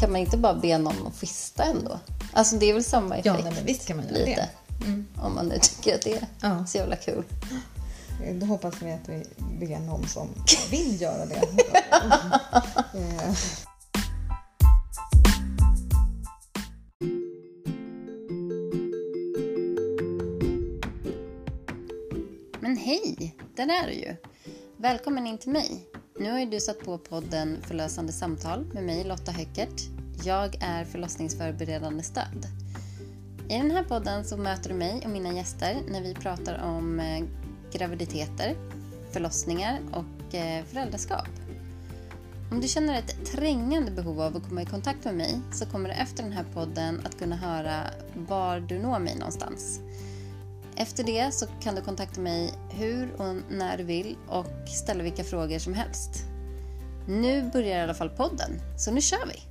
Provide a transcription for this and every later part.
kan man inte bara be någon att fista ändå? Alltså det är väl samma effekt? Ja, nej, men visst kan man göra lite. det. Mm. Om man nu tycker att det är Ja. så jävla kul. Då hoppas vi att vi ber någon som vill göra det. Eh, Men hej, där är du ju. Välkommen in till mig. Nu har ju du satt på podden Förlösande samtal med mig Lotta Höckert. Jag är förlossningsförberedande stöd. I den här podden så möter du mig och mina gäster när vi pratar om eh, graviditeter, förlossningar och eh, föräldraskap. Om du känner ett trängande behov av att komma i kontakt med mig så kommer du efter den här podden att kunna höra var du når mig någonstans. Efter det så kan du kontakta mig hur och när du vill och ställa vilka frågor som helst. Nu börjar i alla fall podden, så nu kör vi!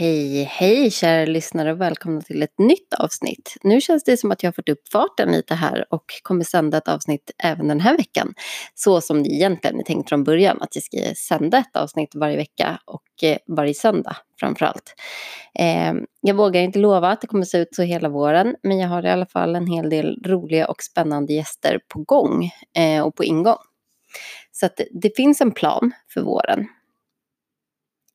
Hej, hej kära lyssnare och välkomna till ett nytt avsnitt. Nu känns det som att jag har fått upp farten lite här och kommer sända ett avsnitt även den här veckan. Så som det egentligen är tänkt från början, att jag ska sända ett avsnitt varje vecka och eh, varje söndag framför allt. Eh, jag vågar inte lova att det kommer se ut så hela våren, men jag har i alla fall en hel del roliga och spännande gäster på gång eh, och på ingång. Så att det finns en plan för våren.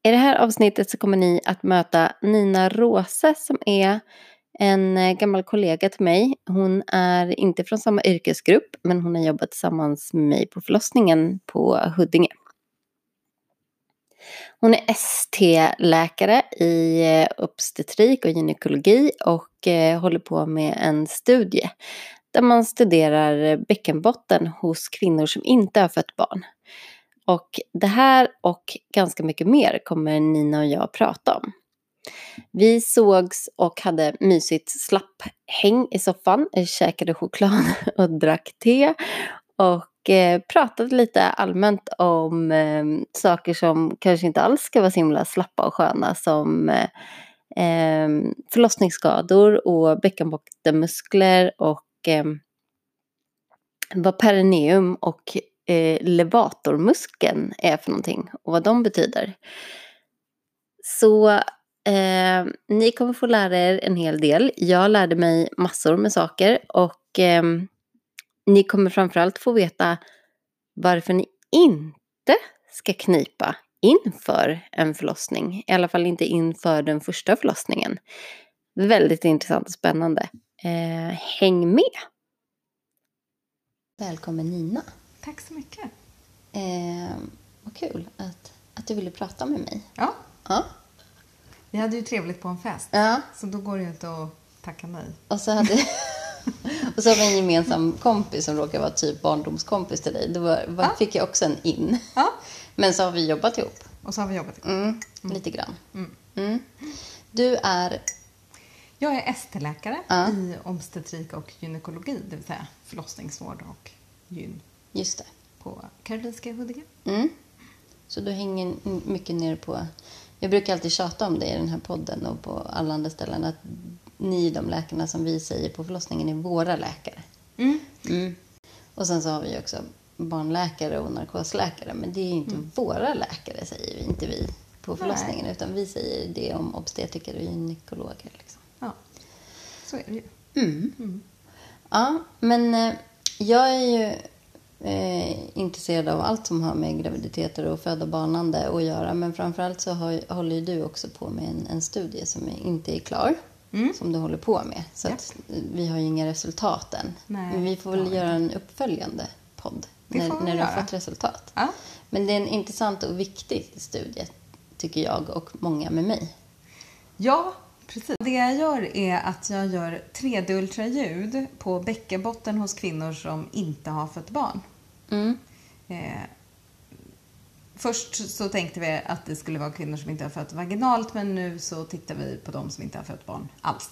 I det här avsnittet så kommer ni att möta Nina Rose som är en eh, gammal kollega till mig. Hon är inte från samma yrkesgrupp men hon har jobbat tillsammans med mig på förlossningen på Huddinge. Hon är ST-läkare i eh, obstetrik och gynekologi och eh, håller på med en studie där man studerar bäckenbotten hos kvinnor som inte har fött barn. Och det här och ganska mycket mer kommer Nina och jag prata om. Vi sågs och hade mysigt slapphäng i soffan, käkade choklad och drack te och eh, pratade lite allmänt om eh, saker som kanske inte alls ska vara så himla slappa och sköna som eh, eh förlossningsskador och bäckenbottenmuskler och eh, vad perineum och eh, levatormuskeln är för någonting och vad de betyder. Så eh, ni kommer få lära er en hel del. Jag lärde mig massor med saker och eh, ni kommer framförallt få veta varför ni inte ska knipa inför en förlossning. I alla fall inte inför den första förlossningen. Väldigt intressant och spännande. Eh, häng med! Välkommen Nina. Tack så mycket. Eh, vad kul att, att du ville prata med mig. Ja, Ja. vi hade ju trevligt på en fest. ja. Så då går det ju inte att tacka nej. Och så hade och så har vi en gemensam kompis som råkar vara typ barndomskompis till dig. Då var, var, Ja. fick jag också en in. Ja, Men så har vi jobbat ihop. och så har vi jobbat ihop. Mm, Lite grann. Mm. Mm. Du är... Jag är ST-läkare Ja. i obstetrik och gynekologi, det vill säga förlossningsvård och gyn Just det. på Karolinska Huddinge. Mm. Så du hänger mycket ner på... Jag brukar alltid tjata om det i den här podden och på alla andra ställen. Att ni, de läkarna som vi säger på förlossningen, är våra läkare. Mm. Mm. Och sen så har vi också barnläkare och narkosläkare. Men det är inte våra läkare, säger vi, inte vi på förlossningen. Utan vi säger det om obstetriker och gynekologer. Liksom. Ja, så är det ju. Mm. Ja, men eh, jag är ju eh, intresserad av allt som har med graviditeter och föda barnande att göra. Men framförallt så har, håller du också på med en, en studie som inte är klar. Mm. Som du håller på med. Så Ja. att vi har ju inga resultat än. Nej, men vi får väl göra en uppföljande podd. När, när du har fått resultat. Ja. Men det är en intressant och viktig studie, tycker jag och många med mig. Ja, precis. Det jag gör är att jag gör 3D-ultraljud på bäckenbotten hos kvinnor som inte har fött barn. Mm. Eh, först så tänkte vi att det skulle vara kvinnor som inte har fött vaginalt men nu så tittar vi på de som inte har fött barn alls.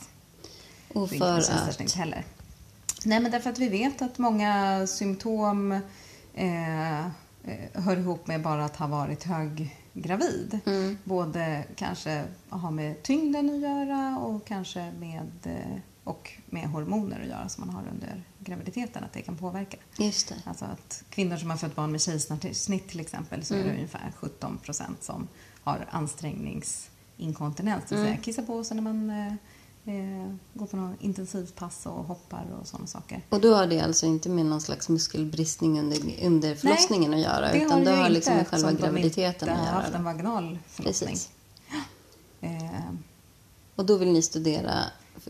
Och för att... heller. Nej, men därför att vi vet att många symptom eh, eh, hör ihop med bara att ha varit höggravid. Mm. Både kanske ha med tyngden att göra och kanske med eh, och med hormoner att göra som man har under graviditeten, att det kan påverka. Just det. Alltså att kvinnor som har fött barn med kejsarsnitt till exempel så är Mm. det ungefär 17 procent som har ansträngningsinkontinens, det vill Mm. säga kissa på sig när man eh, eh, går på någon intensivpass och hoppar och sådana saker. Och då har det alltså inte med någon slags muskelbristning under, under förlossningen att göra, Det utan har det har liksom med själva graviditeten att har haft göra. en vaginal förlossning. Precis. Eh, Och då vill ni studera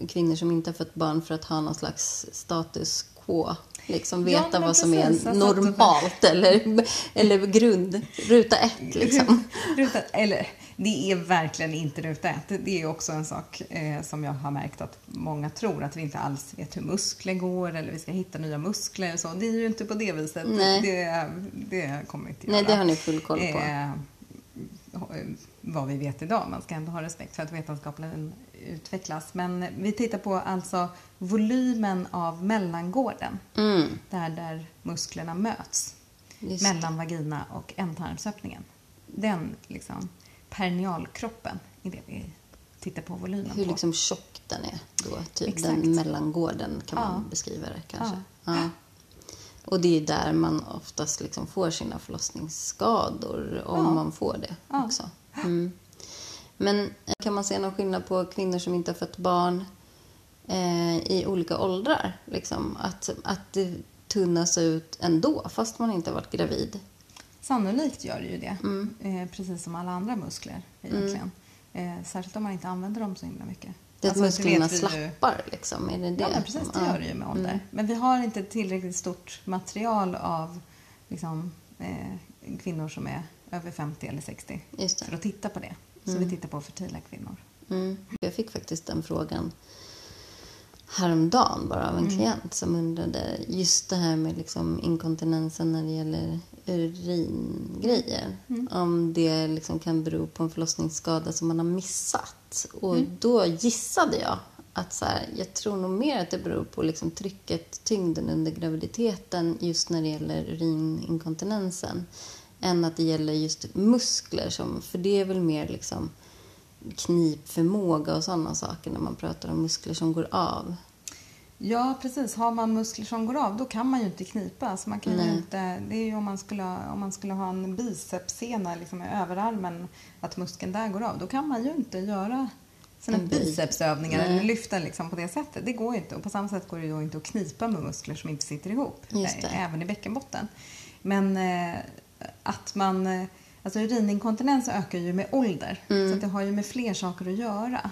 kvinnor som inte har fått barn för att ha någon slags status quo. Liksom Ja, veta men vad som precis. är Alltså normalt eller, eller grund. Ruta ett liksom. Ruta, eller, det är verkligen inte ruta ett. Det är också en sak eh, som jag har märkt att många tror att vi inte alls vet hur muskler går eller vi ska hitta nya muskler och så. Det är ju inte på det viset. Nej. Det, det kommer inte Nej, göra. det har ni full koll på. Eh, vad vi vet idag. Man ska ändå ha respekt för att vetenskapen utvecklas. Men vi tittar på alltså volymen av mellangården. Mm, Där, där musklerna möts just det. mellan vagina och ändtarmsöppningen. Den liksom pernialkroppen är det vi tittar på volymen Hur på. liksom tjock den är då. Typ Exakt. den mellangården kan man Ja. beskriva det kanske. Ja. Ja. Och det är där man oftast liksom får sina förlossningsskador, om man får det också. Mm. Men eh, kan man se någon skillnad på kvinnor som inte har fött barn eh, i olika åldrar? Liksom, att, att det tunnas ut ändå, fast man inte har varit gravid. Sannolikt gör det ju det. Mm. Eh, precis som alla andra muskler egentligen. Eh, särskilt om man inte använder dem så himla mycket. Det att Alltså, det musklerna vi ju- slappar, liksom. Är det det? Ja, precis. Det gör det ju med ålder. Mm. Men vi har inte tillräckligt stort material av liksom, eh, kvinnor som är över 50 eller 60 Just det. för att titta på det. Så Mm. vi tittar på fertila kvinnor. Mm. Jag fick faktiskt den frågan häromdagen bara av en Mm. klient som undrade just det här med liksom inkontinensen när det gäller uringrejer. Mm. Om det liksom kan bero på en förlossningsskada som man har missat. Och Mm. då gissade jag att så här, jag tror nog mer att det beror på liksom trycket, tyngden under graviditeten just när det gäller urininkontinensen än att det gäller just muskler. Som, för det är väl mer liksom knipförmåga och sådana saker när man pratar om muskler som går av. Ja, precis. Har man muskler som går av, då kan man ju inte knipa. Alltså man kan ju inte, det är ju om man skulle, om man skulle ha en bicepssena liksom i överarmen, att muskeln där går av. Då kan man ju inte göra sina En bicepsövningar Nej. eller lyfta liksom på det sättet. Det går ju inte. Och på samma sätt går det ju inte att knipa med muskler som inte sitter ihop. Även i bäckenbotten. Men eh, att man... Eh, alltså urininkontinens ökar ju med ålder. Mm. Så att det har ju med fler saker att göra.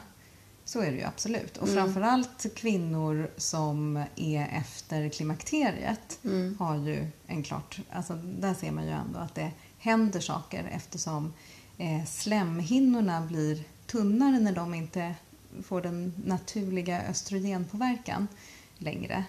Så är det ju absolut. Och Mm. framförallt kvinnor som är efter klimakteriet Mm. har ju en klart... Alltså där ser man ju ändå att det händer saker eftersom eh, slemhinnorna blir tunnare när de inte får den naturliga östrogenpåverkan längre.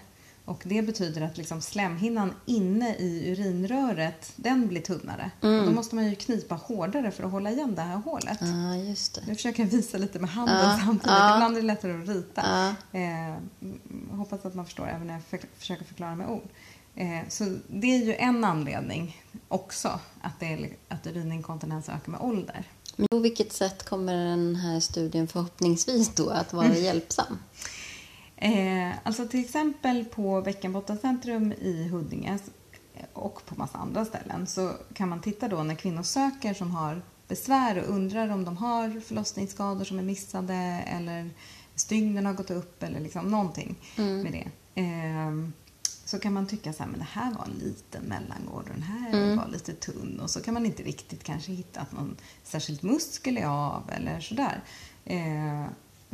Och det betyder att liksom slemhinnan inne i urinröret, den blir tunnare. Mm. Och då måste man ju knipa hårdare för att hålla igen det här hålet. Ja, just det. Nu försöker jag visa lite med handen Ja, samtidigt. ja. Ibland är det lättare att rita. Ja. Eh, mm, hoppas att man förstår även när jag för, försöker förklara med ord. Eh, så det är ju en anledning också att, det är, att urininkontinens ökar med ålder. Men på vilket sätt kommer den här studien förhoppningsvis då att vara hjälpsam? Eh, alltså till exempel på Bäckenbottencentrum i Huddinge och på massa andra ställen så kan man titta då när kvinnor söker som har besvär och undrar om de har förlossningsskador som är missade eller stygnen har gått upp eller liksom någonting Mm. med det. Eh, så kan man tycka så här, men det här var en liten mellangård och den här Mm. var lite tunn och så kan man inte riktigt kanske hitta att någon särskilt muskel är av eller sådär. Eh,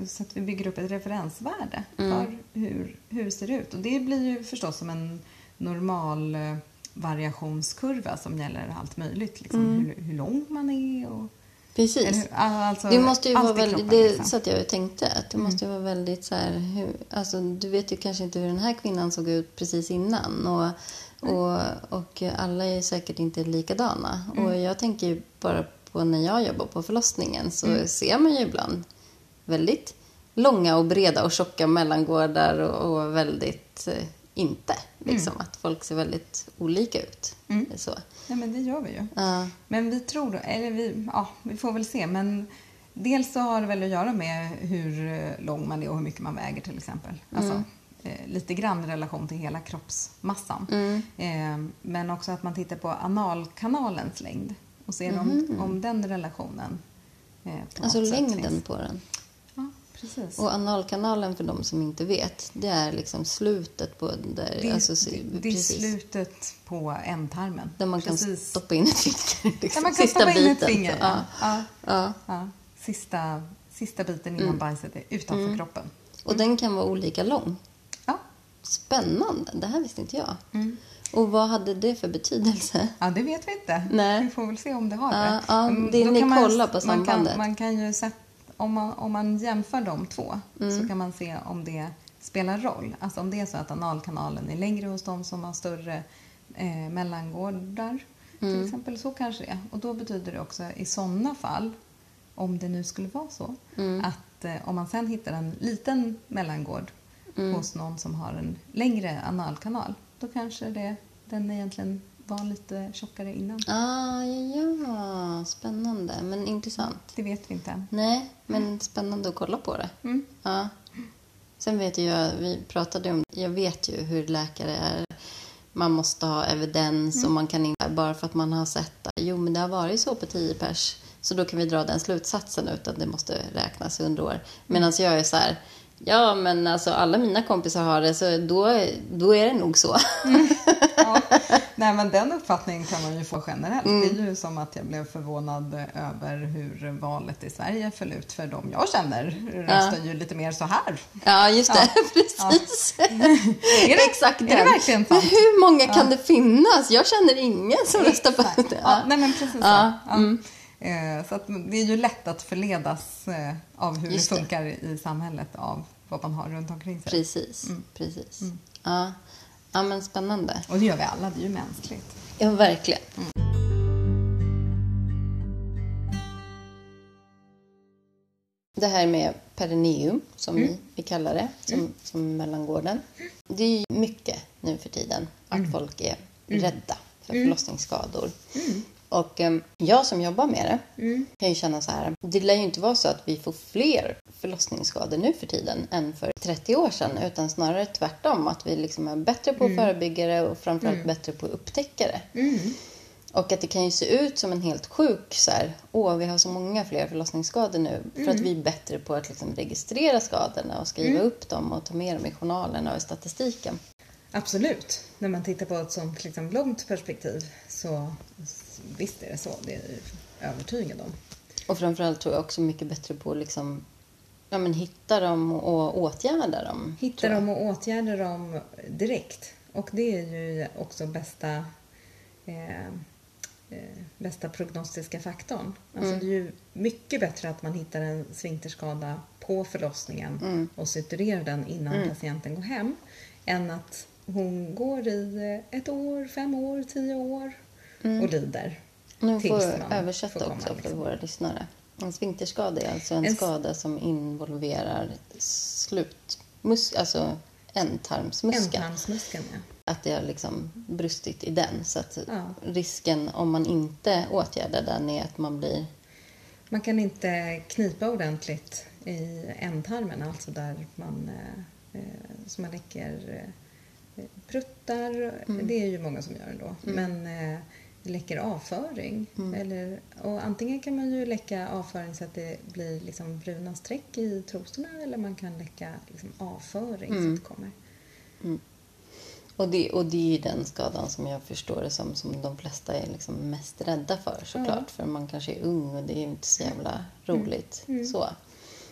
så att vi bygger upp ett referensvärde Mm. för hur, hur det ser ut. Och det blir ju förstås som en normal eh, variationskurva som gäller allt möjligt. Liksom, Mm. hur, hur lång man är och... Precis. Hur- alltså, Det måste ju vara väldigt, det liksom. så att jag tänkte, att det måste ju vara väldigt så här, hur, alltså du vet ju kanske inte hur den här kvinnan såg ut precis innan och, och, och alla är säkert inte likadana. Och jag tänker ju bara på när jag jobbar på förlossningen så ser man ju ibland väldigt långa och breda och tjocka mellangårdar och, och väldigt eh, inte. Liksom att folk ser väldigt olika ut. Mm. Så. Nej, men det gör vi ju. Ja. Men vi tror, eller vi, ja, vi får väl se. Men dels så har det väl att göra med hur eh, lång man är och hur mycket man väger till exempel. Alltså, Mm. eh, lite grann i relation till hela kroppsmassan. Mm. Eh, men också att man tittar på analkanalens längd och ser om, om den relationen eh. Alltså längden finns. på den. Ja, precis. Och analkanalen för de som inte vet, det är liksom slutet på där, det, alltså, det, det är slutet på ändtarmen. där man kan precis. stoppa in ett finger. Liksom, Där man kan sista stoppa in ett biten. finger. Ja. Ja. Ja. Ja. Sista, sista biten innan Mm. bajset är utanför kroppen. Och den kan vara olika lång. Ja. Spännande, det här visste inte jag. Mm. Och vad hade det för betydelse? ja, det vet vi inte. Nej. Vi får väl se om det har Ja, det. ja, Mm, det- ni kan man- kollar på man sambandet. kan, man kan ju sätta, om, man, om man jämför de två Mm. så kan man se om det spelar roll. Alltså om det är så att analkanalen är längre hos de som har större eh, mellangårdar Mm. till exempel. Så kanske det är. Och då betyder det också i sådana fall, om det nu skulle vara så, Mm. att eh, om man sen hittar en liten mellangård Mm. hos någon som har en längre analkanal, då kanske det, den egentligen var lite tjockare innan. Ah, ja, ja, spännande, men intressant. Det vet vi inte än. Nej, men spännande att kolla på det. Mm. Ja. Sen vet jag, vi pratade om, jag vet ju hur läkare är. Man måste ha evidens Mm. och man kan inte, bara för att man har sett. Jo, men det har varit så på 10 pers. Så då kan vi dra den slutsatsen utan det måste räknas under år. Medan jag är så här, ja men alltså alla mina kompisar har det så då, då är det nog så. Ja. Nej, men den uppfattningen kan man ju få generellt. Mm. Det är ju som att jag blev förvånad över hur valet i Sverige föll ut. För de jag känner röstar ju lite mer så här. Ja, just det. Ja. Precis. Är det, Exakt är det verkligen Men sant? hur många kan det finnas? Jag känner ingen som röstar på det. Ja, nej men precis så. Ja, Ja. mm. Eh, Så att det är ju lätt att förledas eh, av hur Just det det. funkar i samhället av vad man har runt omkring sig. Precis. Mm. Precis. Ja. ja, men spännande. Och det gör vi alla, det är ju mänskligt. Ja, verkligen. Det här med perineum, som vi, vi kallar det, som, som mellangården. Det är mycket nu för tiden att folk är rädda för förlossningsskador. Och eh, jag som jobbar med det kan ju känna så här. Det lär ju inte vara så att vi får fler förlossningsskador nu för tiden än för 30 år sedan. Utan snarare tvärtom. Att vi liksom är bättre på att förebygga det och framförallt bättre på att upptäcka det. Och att det kan ju se ut som en helt sjuk så här, åh vi har så många fler förlossningsskador nu. För att vi är bättre på att liksom registrera skadorna och skriva upp dem och ta med dem i journalerna och i statistiken. Absolut. När man tittar på ett sånt liksom, långt perspektiv så visst är det så. Det är jag övertygad om. Och framförallt tror jag också mycket bättre på att liksom, ja, men hitta dem och åtgärda dem. Hitta dem och åtgärda dem direkt. Och det är ju också bästa, eh, eh, bästa prognostiska faktorn. Alltså Mm. Det är ju mycket bättre att man hittar en sfinkterskada på förlossningen Mm. och suturerar den innan patienten går hem. Än att hon går i ett år, fem år, tio år och lider. Nu får man översätta får också för liksom. våra lyssnare. En sfinkterskada är alltså en, En skada som involverar slutmus, alltså ändtarmsmuskeln. Ändtarmsmuskeln, ja. Att det har liksom brustit i den. Så att Ja. risken om man inte åtgärdar den är att man blir... Man kan inte knipa ordentligt i ändtarmen, alltså där man, eh, eh, så man läcker eh, pruttar. Det är ju många som gör ändå. Men eh, det läcker avföring. Eller, och antingen kan man ju läcka avföring så att det blir liksom bruna streck i trosorna eller man kan läcka liksom avföring så att det kommer. Och det, och det är ju den skadan som jag förstår det som, som de flesta är liksom mest rädda för såklart. För man kanske är ung och det är inte så jävla roligt. Så.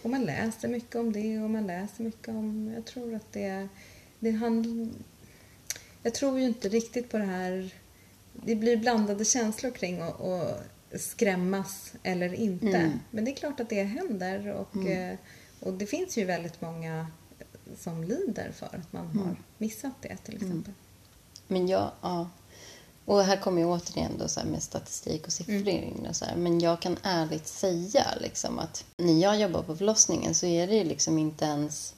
Och man läser mycket om det och man läser mycket om... Jag tror att det... det handl, jag tror ju inte riktigt på det här... Det blir blandade känslor kring att att skrämmas eller inte. Men det är klart att det händer och, eh, och det finns ju väldigt många som lider för att man har missat det till exempel. Men jag, ja. Och här kommer jag återigen då så med statistik och siffror in och så här. Men jag kan ärligt säga liksom att när jag jobbar på förlossningen så är det ju liksom inte ens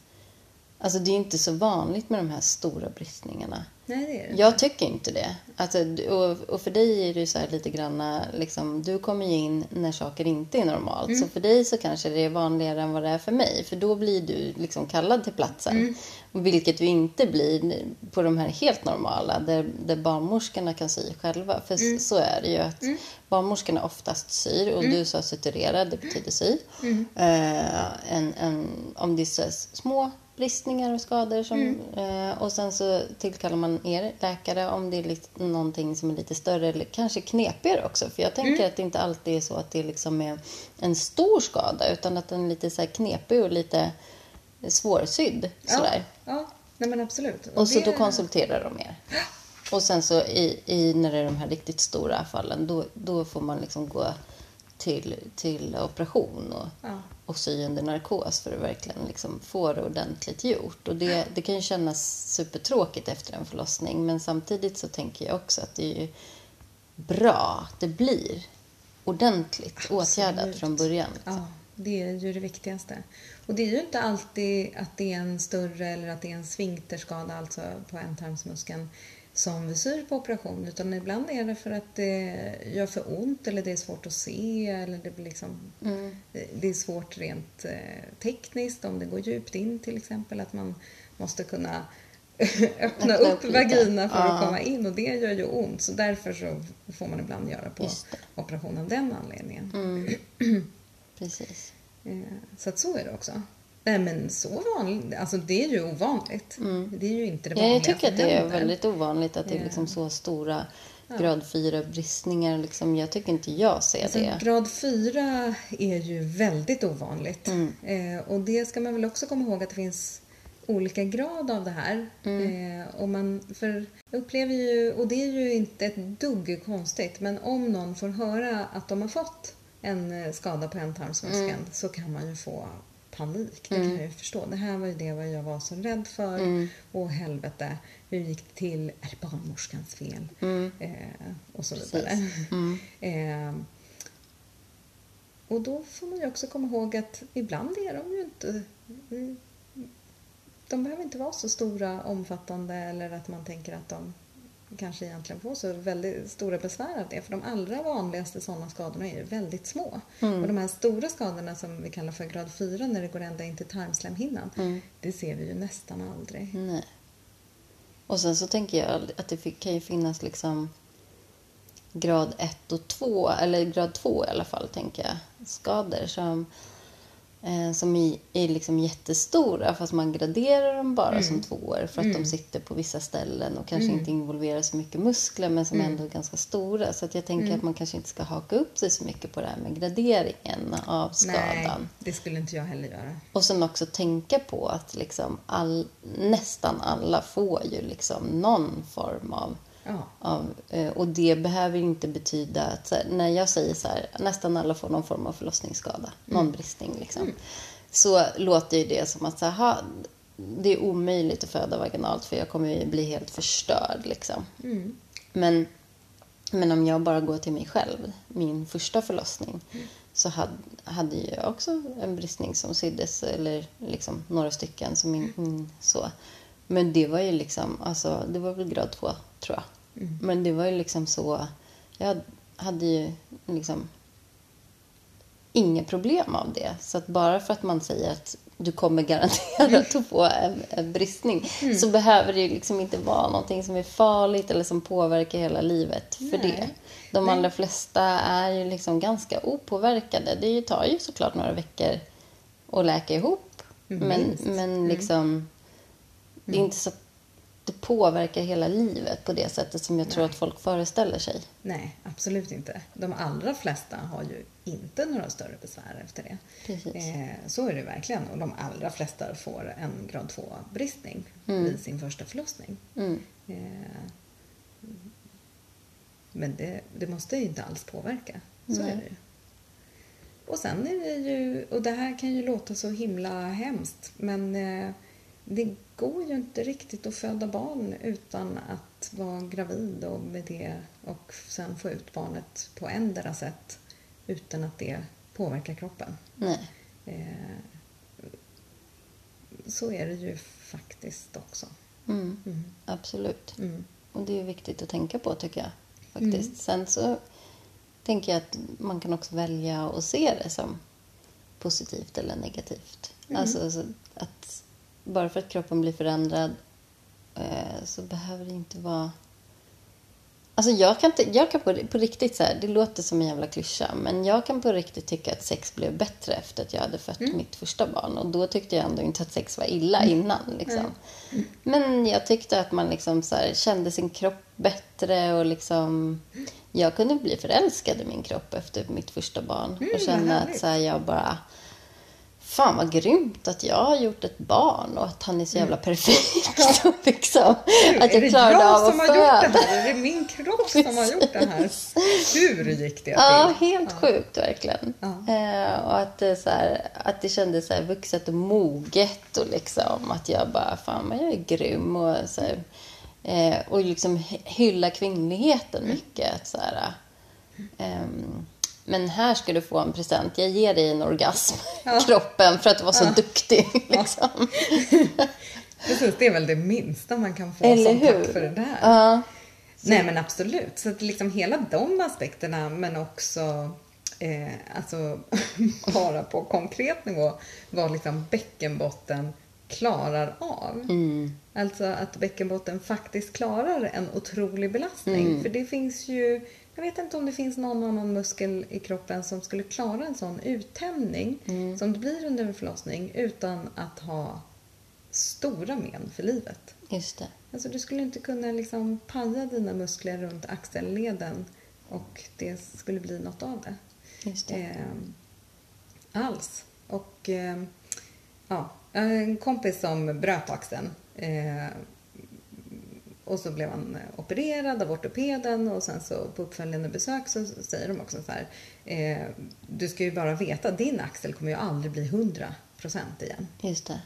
Alltså det är inte så vanligt med de här stora bristningarna. Nej, det är det Jag tycker inte det. Alltså, och, och för dig är det så lite grann, liksom, du kommer ju in när saker inte är normalt. Mm. Så för dig så kanske det är vanligare än vad det är för mig. För då blir du liksom kallad till platsen. Mm. Vilket du inte blir på de här helt normala, där, där barnmorskorna kan sy själva. För Mm. så är det ju att barnmorskorna oftast syr och du sa suturerad, det betyder sy. Mm. Eh, en, en, om det är små bristningar och skador. Som, Mm. eh, och sen så tillkallar man er läkare om det är lite, någonting som är lite större eller kanske knepigare också. För jag tänker Mm. att det inte alltid är så att det liksom är en stor skada utan att den är lite så knepig och lite svårsydd. Sådär. Ja, ja. Nej, men absolut. Och så det- då konsulterar de er. Och sen så i, i, när det är de här riktigt stora fallen då, då får man liksom gå till, till operation och, Ja. och sy under narkos för att verkligen liksom få det ordentligt gjort. Och det, det kan ju kännas supertråkigt efter en förlossning men samtidigt så tänker jag också att det är ju bra att det blir ordentligt åtgärdat Absolut. från början. liksom. Ja, det är ju det viktigaste. Och det är ju inte alltid att det är en större eller att det är en sfinkterskada, alltså på ändtarmsmuskeln, som vi syr på operation. Utan ibland är det för att det gör för ont eller det är svårt att se eller det blir liksom... Det är svårt rent eh, tekniskt om det går djupt in till exempel. Att man måste kunna öppna Öppna upp upp vagina för att Ja. komma in och det gör ju ont. Så därför så får man ibland göra på operation av den anledningen. Mm. Precis. Eh, Så att så är det också. Nej men så vanligt, alltså det är ju ovanligt. Det är ju inte det Ja, vanliga jag tycker att det är väldigt ovanligt att det är liksom så stora grad 4-bristningar. Liksom. Jag tycker inte jag ser Alltså, det. grad 4 är ju väldigt ovanligt. Mm. Eh, och det ska man väl också komma ihåg att det finns olika grad av det här. Mm. Eh, och man, för jag upplever ju, och det är ju inte ett dugg konstigt, men om någon får höra att de har fått en eh, skada på ändtarmsmuskeln Mm. så kan man ju få panik. Det kan jag ju förstå. Det här var ju det vad jag var så rädd för. Mm. Och helvete, hur gick det till? Är det barnmorskans fel? Mm. Eh, och så Precis. vidare. Mm. Eh, och då får man ju också komma ihåg att ibland är de ju inte... De behöver inte vara så stora, omfattande eller att man tänker att de kanske egentligen får så väldigt stora besvär av det. För de allra vanligaste sådana skadorna är ju väldigt små. Och de här stora skadorna som vi kallar för grad 4 när det går ända in till tarmslemhinnan, Mm. det ser vi ju nästan aldrig. Nej. Och sen så tänker jag att det kan ju finnas liksom grad 1 och 2, eller grad 2 i alla fall, tänker jag, skador som, eh, som är, är liksom jättestora fast man graderar dem bara som tvåor för att de sitter på vissa ställen och kanske inte involverar så mycket muskler men som ändå är ganska stora. Så att jag tänker att man kanske inte ska haka upp sig så mycket på det här med graderingen av Nej, skadan. det skulle inte jag heller göra. Och sen också tänka på att liksom all, nästan alla får ju liksom någon form av... Ja. av eh, och det behöver inte betyda att... Så när jag säger så här, nästan alla får någon form av förlossningsskada, någon bristning liksom. Så låter ju det som att så här, det är omöjligt att föda vaginalt för jag kommer ju bli helt förstörd liksom. Men, men om jag bara går till mig själv, min första förlossning, så hade, hade jag också en bristning som syddes, eller liksom några stycken som in, in, så. Men det var ju liksom, alltså det var väl grad två tror jag. Men det var ju liksom så, jag hade ju liksom inga problem av det. Så att bara för att man säger att du kommer garanterat att få en, en bristning så behöver det ju liksom inte vara någonting som är farligt eller som påverkar hela livet för Nej. det. De allra flesta är ju liksom ganska opåverkade. Det tar ju såklart några veckor att läka ihop. Men, Minst. men liksom, det är inte så att det påverkar hela livet på det sättet som jag tror att folk föreställer sig. Nej, absolut inte. De allra flesta har ju inte några större besvär efter det. Eh, så är det verkligen. Och de allra flesta får en grad 2-bristning Mm. vid sin första förlossning. Mm. Eh, men det, det måste ju inte alls påverka. Så Nej. är det ju. Och sen är det ju, och det här kan ju låta så himla hemskt, men eh, det går ju inte riktigt att föda barn utan att vara gravid och med det och sen få ut barnet på ändra sätt utan att det påverkar kroppen. Nej. Eh, så är det ju faktiskt också. Mm. Mm. Absolut. Mm. Och det är viktigt att tänka på tycker jag. faktiskt. Sen så tänker jag att man kan också välja att se det som positivt eller negativt. Alltså så att bara för att kroppen blir förändrad eh, så behöver det inte vara... Alltså jag kan, inte, jag kan på, på riktigt så här, det låter som en jävla klyscha, men jag kan på riktigt tycka att sex blev bättre efter att jag hade fött mitt första barn. Och då tyckte jag ändå inte att sex var illa innan. Liksom. Men jag tyckte att man liksom så här, kände sin kropp bättre och liksom... Jag kunde bli förälskad i min kropp efter mitt första barn. och vad känna att så här, jag bara... Fan vad grymt att jag har gjort ett barn och att han är så jävla perfekt. Och liksom, att är jag det klarade jag av att som har föda. gjort det här? Är det min kropp som har gjort det här? Hur gick det Ja, till? helt sjukt verkligen. Ja. Eh, och att det, så här, att det kändes så här vuxet och moget och liksom att jag bara, fan vad jag är grym och så här, eh, och liksom hy- hylla kvinnligheten Mm. mycket. Så här, ehm, men här ska du få en present. Jag ger dig en orgasm Ja. kroppen för att du var så duktig. Liksom. Precis, det är väl det minsta man kan få Eller som hur? tack för det där. Ja. Nej men absolut. Så att liksom hela de aspekterna men också eh, alltså bara på konkret nivå vad liksom bäckenbotten klarar av. Mm. Alltså att bäckenbotten faktiskt klarar en otrolig belastning. Mm. För det finns ju, jag vet inte om det finns någon annan muskel i kroppen som skulle klara en sån uttänjning Mm. som det blir under en förlossning utan att ha stora men för livet. Just det. Alltså du skulle inte kunna liksom paja dina muskler runt axelleden och det skulle bli något av det. Just det. Ehm, alls. Och ehm, ja, en kompis som bröt axeln. Eh, och så blev han eh, opererad av ortopeden och sen så på uppföljande besök så säger de också så här. Eh, du ska ju bara veta, din axel kommer ju aldrig bli 100% igen. Just det.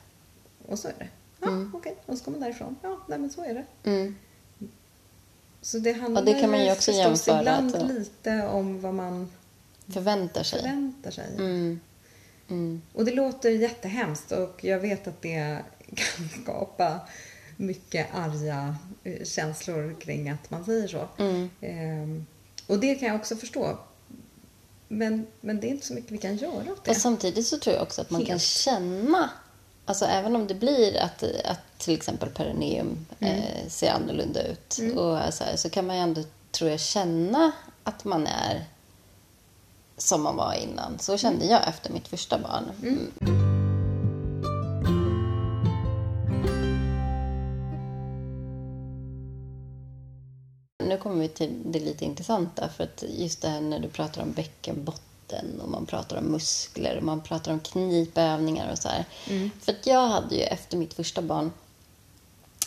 Och så är det. Ja, okej. Och så kommer man därifrån. Ja, nej men så är det. Mm. Så det handlar det kan man ju också jämföra ibland att- lite om vad man Förväntar sig. förväntar sig. Mm. Mm. Och det låter jättehemskt och jag vet att det kan skapa mycket arga eh, känslor kring att man säger så. Mm. Ehm, och det kan jag också förstå. Men, men det är inte så mycket vi kan göra åt det. Fast samtidigt så tror jag också att man kan Helt. känna, alltså även om det blir att, att till exempel perineum Mm. eh, ser annorlunda ut, och så, här, så kan man ju ändå, tror jag, känna att man är som man var innan. Så kände jag efter mitt första barn. Kommer vi till det lite intressanta. För att just det här när du pratar om bäckenbotten och man pratar om muskler och man pratar om knipövningar och så här. För att jag hade ju efter mitt första barn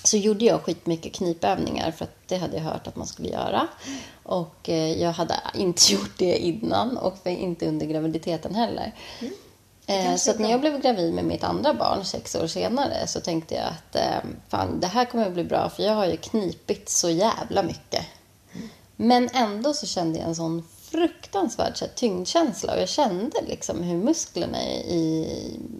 så gjorde jag skitmycket knipövningar för att det hade jag hört att man skulle göra. Och eh, jag hade inte gjort det innan och inte under graviditeten heller. Eh, kanske så när jag blev gravid med mitt andra barn sex år senare så tänkte jag att eh, fan, det här kommer att bli bra för jag har ju knipit så jävla mycket. Men ändå så kände jag en sån fruktansvärd så här, tyngdkänsla och jag kände liksom hur musklerna i,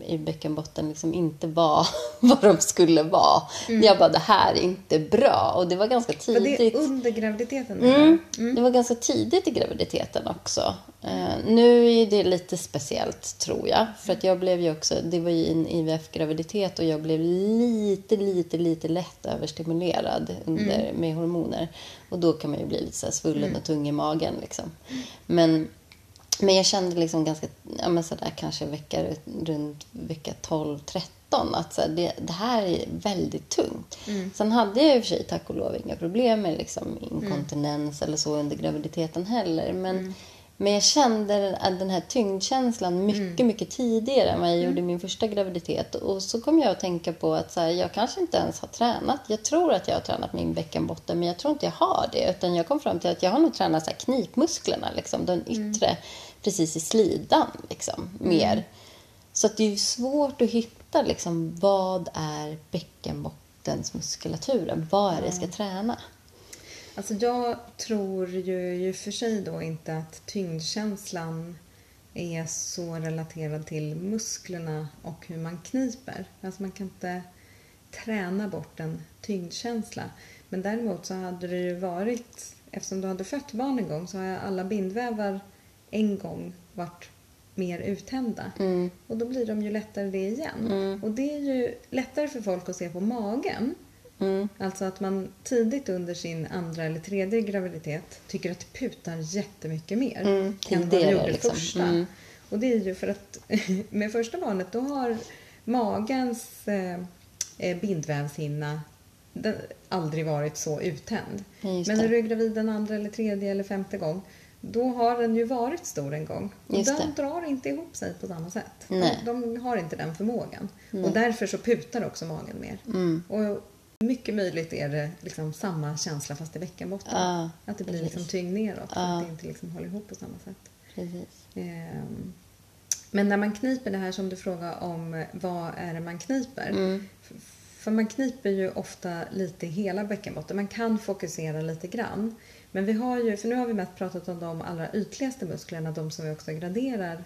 i bäckenbotten liksom inte var vad de skulle vara. Jag bara, det här är inte bra. Och det var ganska Var det tidigt. under graviditeten? Mm. eller? Det var ganska tidigt i graviditeten också. Eh, nu är det lite speciellt, tror jag. För att jag blev ju också, det var ju en IVF-graviditet och jag blev lite, lite, lite lätt överstimulerad under, med hormoner. Och då kan man ju bli lite så svullen och tung i magen. Liksom. Men, men jag kände liksom ganska, ja men sådär kanske vecka, runt vecka 12-13 att så här, det, det här är väldigt tungt. Sen hade jag i och för sig tack och lov inga problem med liksom inkontinens eller så under graviditeten heller. Men, men jag kände att den här tyngdkänslan mycket, mycket tidigare än vad jag gjorde i min första graviditet. Och så kom jag att tänka på att så här, jag kanske inte ens har tränat. Jag tror att jag har tränat min bäckenbotten, men jag tror inte jag har det. Utan jag kom fram till att jag har nog tränat så här knipmusklerna, liksom, den yttre, precis i slidan, liksom, mer. Så att det är svårt att hitta liksom, vad är bäckenbottens muskulaturen? Vad är det jag ska träna? Alltså jag tror ju i och för sig då inte att tyngdkänslan är så relaterad till musklerna och hur man kniper. Alltså man kan inte träna bort en tyngdkänsla. Men däremot så hade det ju varit, eftersom du hade fött barn en gång så har alla bindvävar en gång varit mer uttända. Mm. Och då blir de ju lättare det igen. Och det är ju lättare för folk att se på magen. Mm. Alltså att man tidigt under sin andra eller tredje graviditet tycker att det putar jättemycket mer Mm, än vad tidigare, gjorde liksom. första. Mm. Och det är ju för att med första barnet då har magens eh, eh, bindvävshinna den, aldrig varit så uttänd. Men när du är gravid en andra eller tredje eller femte gång då har den ju varit stor en gång. Och Just den det. drar inte ihop sig på samma sätt. De, de har inte den förmågan. Och därför så putar också magen mer. Mm. Och mycket möjligt är det liksom samma känsla fast i bäckenbotten. Ja, att det blir precis. liksom tyngd neråt. Ja. Att det inte liksom håller ihop på samma sätt. Precis. Ehm, Men när man kniper det här som du frågar om, vad är det man kniper? Mm. För man kniper ju ofta lite i hela bäckenbotten. Man kan fokusera lite grann. Men vi har ju, för nu har vi mest pratat om de allra ytligaste musklerna, de som vi också graderar,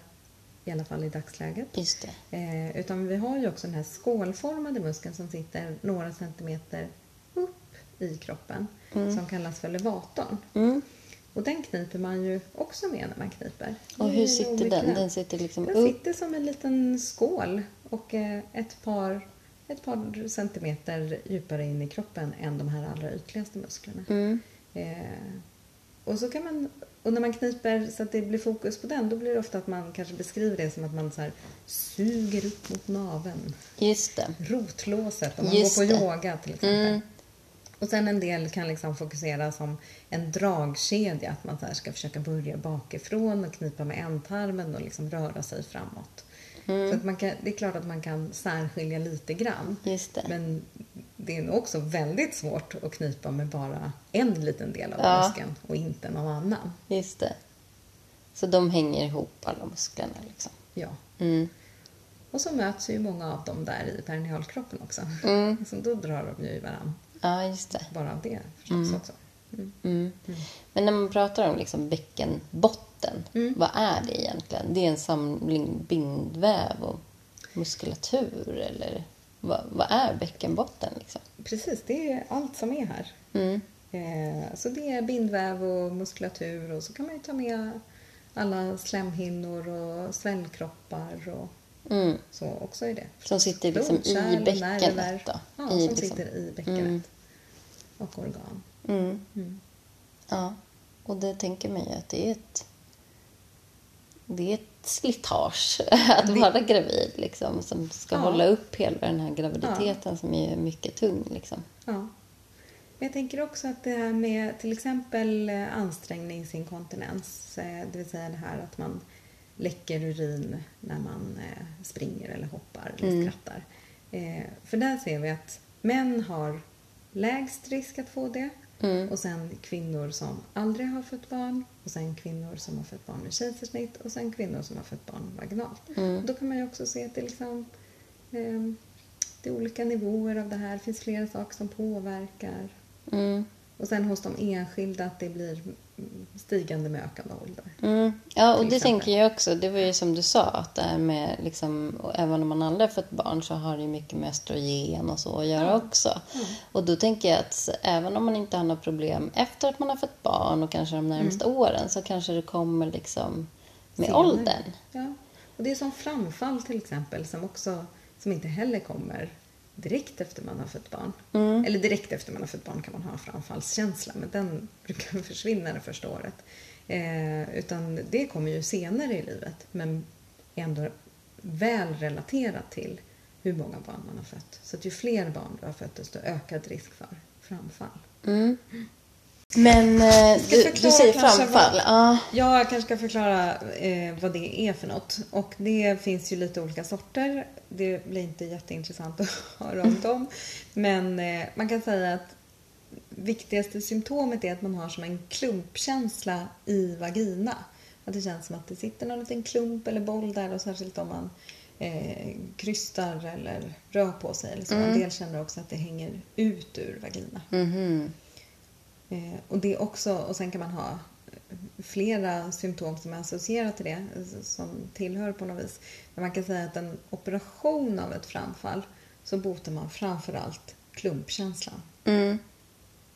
i alla fall i dagsläget. Just. Eh, utan vi har ju också den här skålformade muskeln som sitter några centimeter upp i kroppen, som kallas för levatorn. Mm. Och den kniper man ju också med när man kniper. Och hur sitter den? Den sitter liksom Den upp? sitter som en liten skål och eh, ett par, ett par centimeter djupare in i kroppen än de här allra ytligaste musklerna. Mm. Eh, och, så kan man, och när man kniper så att det blir fokus på den, då blir det ofta att man kanske beskriver det som att man så suger upp mot naveln. Just det. Rotlåset, om man Just går på det. yoga till exempel. Mm. Och sen en del kan liksom fokusera som en dragkedja, att man så ska försöka börja bakifrån och knipa med ändtarmen och liksom röra sig framåt. Mm. Så att man kan, det är klart att man kan särskilja lite grann. Men det är också väldigt svårt att knipa med bara en liten del av Ja. muskeln och inte någon annan. Just det. Så de hänger ihop, alla musklerna liksom. Ja. Mm. Och så möts ju många av dem där i perinealkroppen också. Mm. Så då drar de ju i varandra. Ja, just det. Bara av det förstås också. Mm. Mm. Men när man pratar om liksom bäckenbotten, Mm. vad är det egentligen? Det är en samling bindväv och muskulatur eller vad, vad är bäckenbotten liksom? Precis, det är allt som är här. Mm. Eh, Så det är bindväv och muskulatur och så kan man ju ta med alla slemhinnor och svällkroppar och Mm. så också i det. Som sitter liksom i Blodkärl och bäckenet nerver. då? Ja, I som liksom- sitter i bäckenet. Mm. Och organ. Mm. Mm. Ja, och det tänker man ju att det är ett det är ett slitage att vara gravid liksom, som ska Ja. hålla upp hela den här graviditeten som är mycket tung. Liksom. Ja. Men jag tänker också att det här med till exempel eh, ansträngningsinkontinens, eh, det vill säga det här att man läcker urin när man eh, springer eller hoppar eller Mm. skrattar. För där ser vi att män har lägst risk att få det Mm. och sen kvinnor som aldrig har fött barn och sen kvinnor som har fött barn med kejsarsnitt och sen kvinnor som har fött barn vaginalt. Mm. Då kan man ju också se att det, liksom, eh, det är olika nivåer av det här. Det finns flera saker som påverkar. Mm. Och sen hos de enskilda att det blir stigande med ökande ålder. Mm. Ja, och det exempel. tänker jag också. Det var ju som du sa, att det här med liksom, även om man aldrig har fått barn så har det ju mycket med östrogen och så att göra Ja. också. Och då tänker jag att även om man inte har några problem efter att man har fått barn och kanske de närmaste åren så kanske det kommer liksom med Senare. åldern. Ja. Och det är som framfall till exempel som också som inte heller kommer direkt efter man har fött barn. Mm. Eller direkt efter man har fött barn kan man ha framfallskänsla men den brukar försvinna det första året. Eh, utan det kommer ju senare i livet men är ändå väl relaterat till hur många barn man har fött. Så att ju fler barn du har fött desto ökad risk för framfall. Mm. Men eh, Ska du, du säger framfall. vad-. Ja, jag kanske ska förklara eh, vad det är för något. Och det finns ju lite olika sorter. Det blir inte jätteintressant att höra om dem. Men eh, man kan säga att viktigaste symptomet är att man har som en klumpkänsla i vagina. Att det känns som att det sitter någon liten klump eller boll där och särskilt om man eh, krystar eller rör på sig eller så. En del känner också att det hänger ut ur vagina. Mhm. Eh, och, det också, och sen kan man ha flera symptom som är associerat till det, som tillhör på något vis. Men man kan säga att en operation av ett framfall så botar man framförallt klumpkänslan. Mm.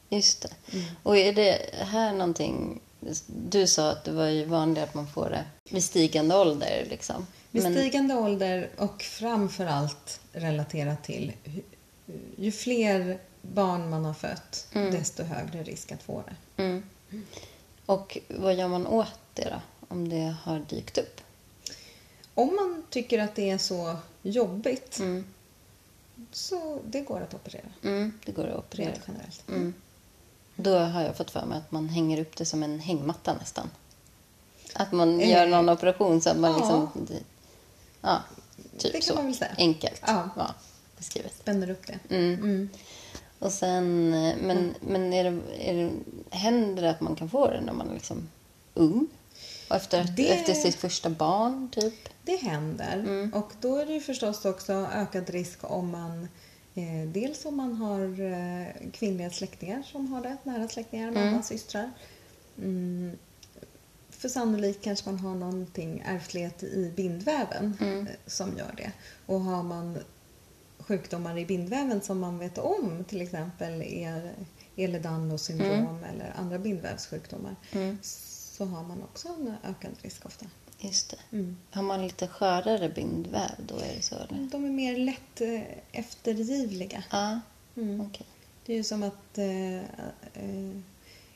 Just det. Och är det här någonting... Du sa att det var ju vanligare att man får det vid stigande ålder. Liksom. Vid Men- stigande ålder och framförallt relaterat till ju fler barn man har fött, desto högre risk att få det. Mm. Och vad gör man åt det då? Om det har dykt upp? Om man tycker att det är så jobbigt Mm. så det går att operera. Mm. Det går att operera. Rent generellt. Mm. Då har jag fått för mig att man hänger upp det som en hängmatta nästan. Att man Eh, gör någon operation så att man ja. liksom... Ja, typ Det kan så. man väl säga. Enkelt. Ja. beskrivet. Spänner upp det. Mm. Mm. Och sen, eh, men, men är det, är det, händer det att man kan få det när man är liksom ung? Och efter, Det- efter sitt första barn, typ? Det händer. Mm. Och då är det ju förstås också ökad risk om man eh, dels om man har eh, kvinnliga släktingar som har det, nära släktingar, mamma, Mm. systrar. Mm. För sannolikt kanske man har någonting ärftlighet i bindväven Mm. eh, som gör det. Och har man sjukdomar i bindväven som man vet om, till exempel Ehlers-Danlos syndrom eller andra bindvävssjukdomar, Mm. så har man också en ökad risk ofta. Just det. Mm. Har man lite skörare bindväv då är det så eller? De är mer lätt eh, eftergivliga. Ja, Mm. okej. Det är ju som att eh, eh,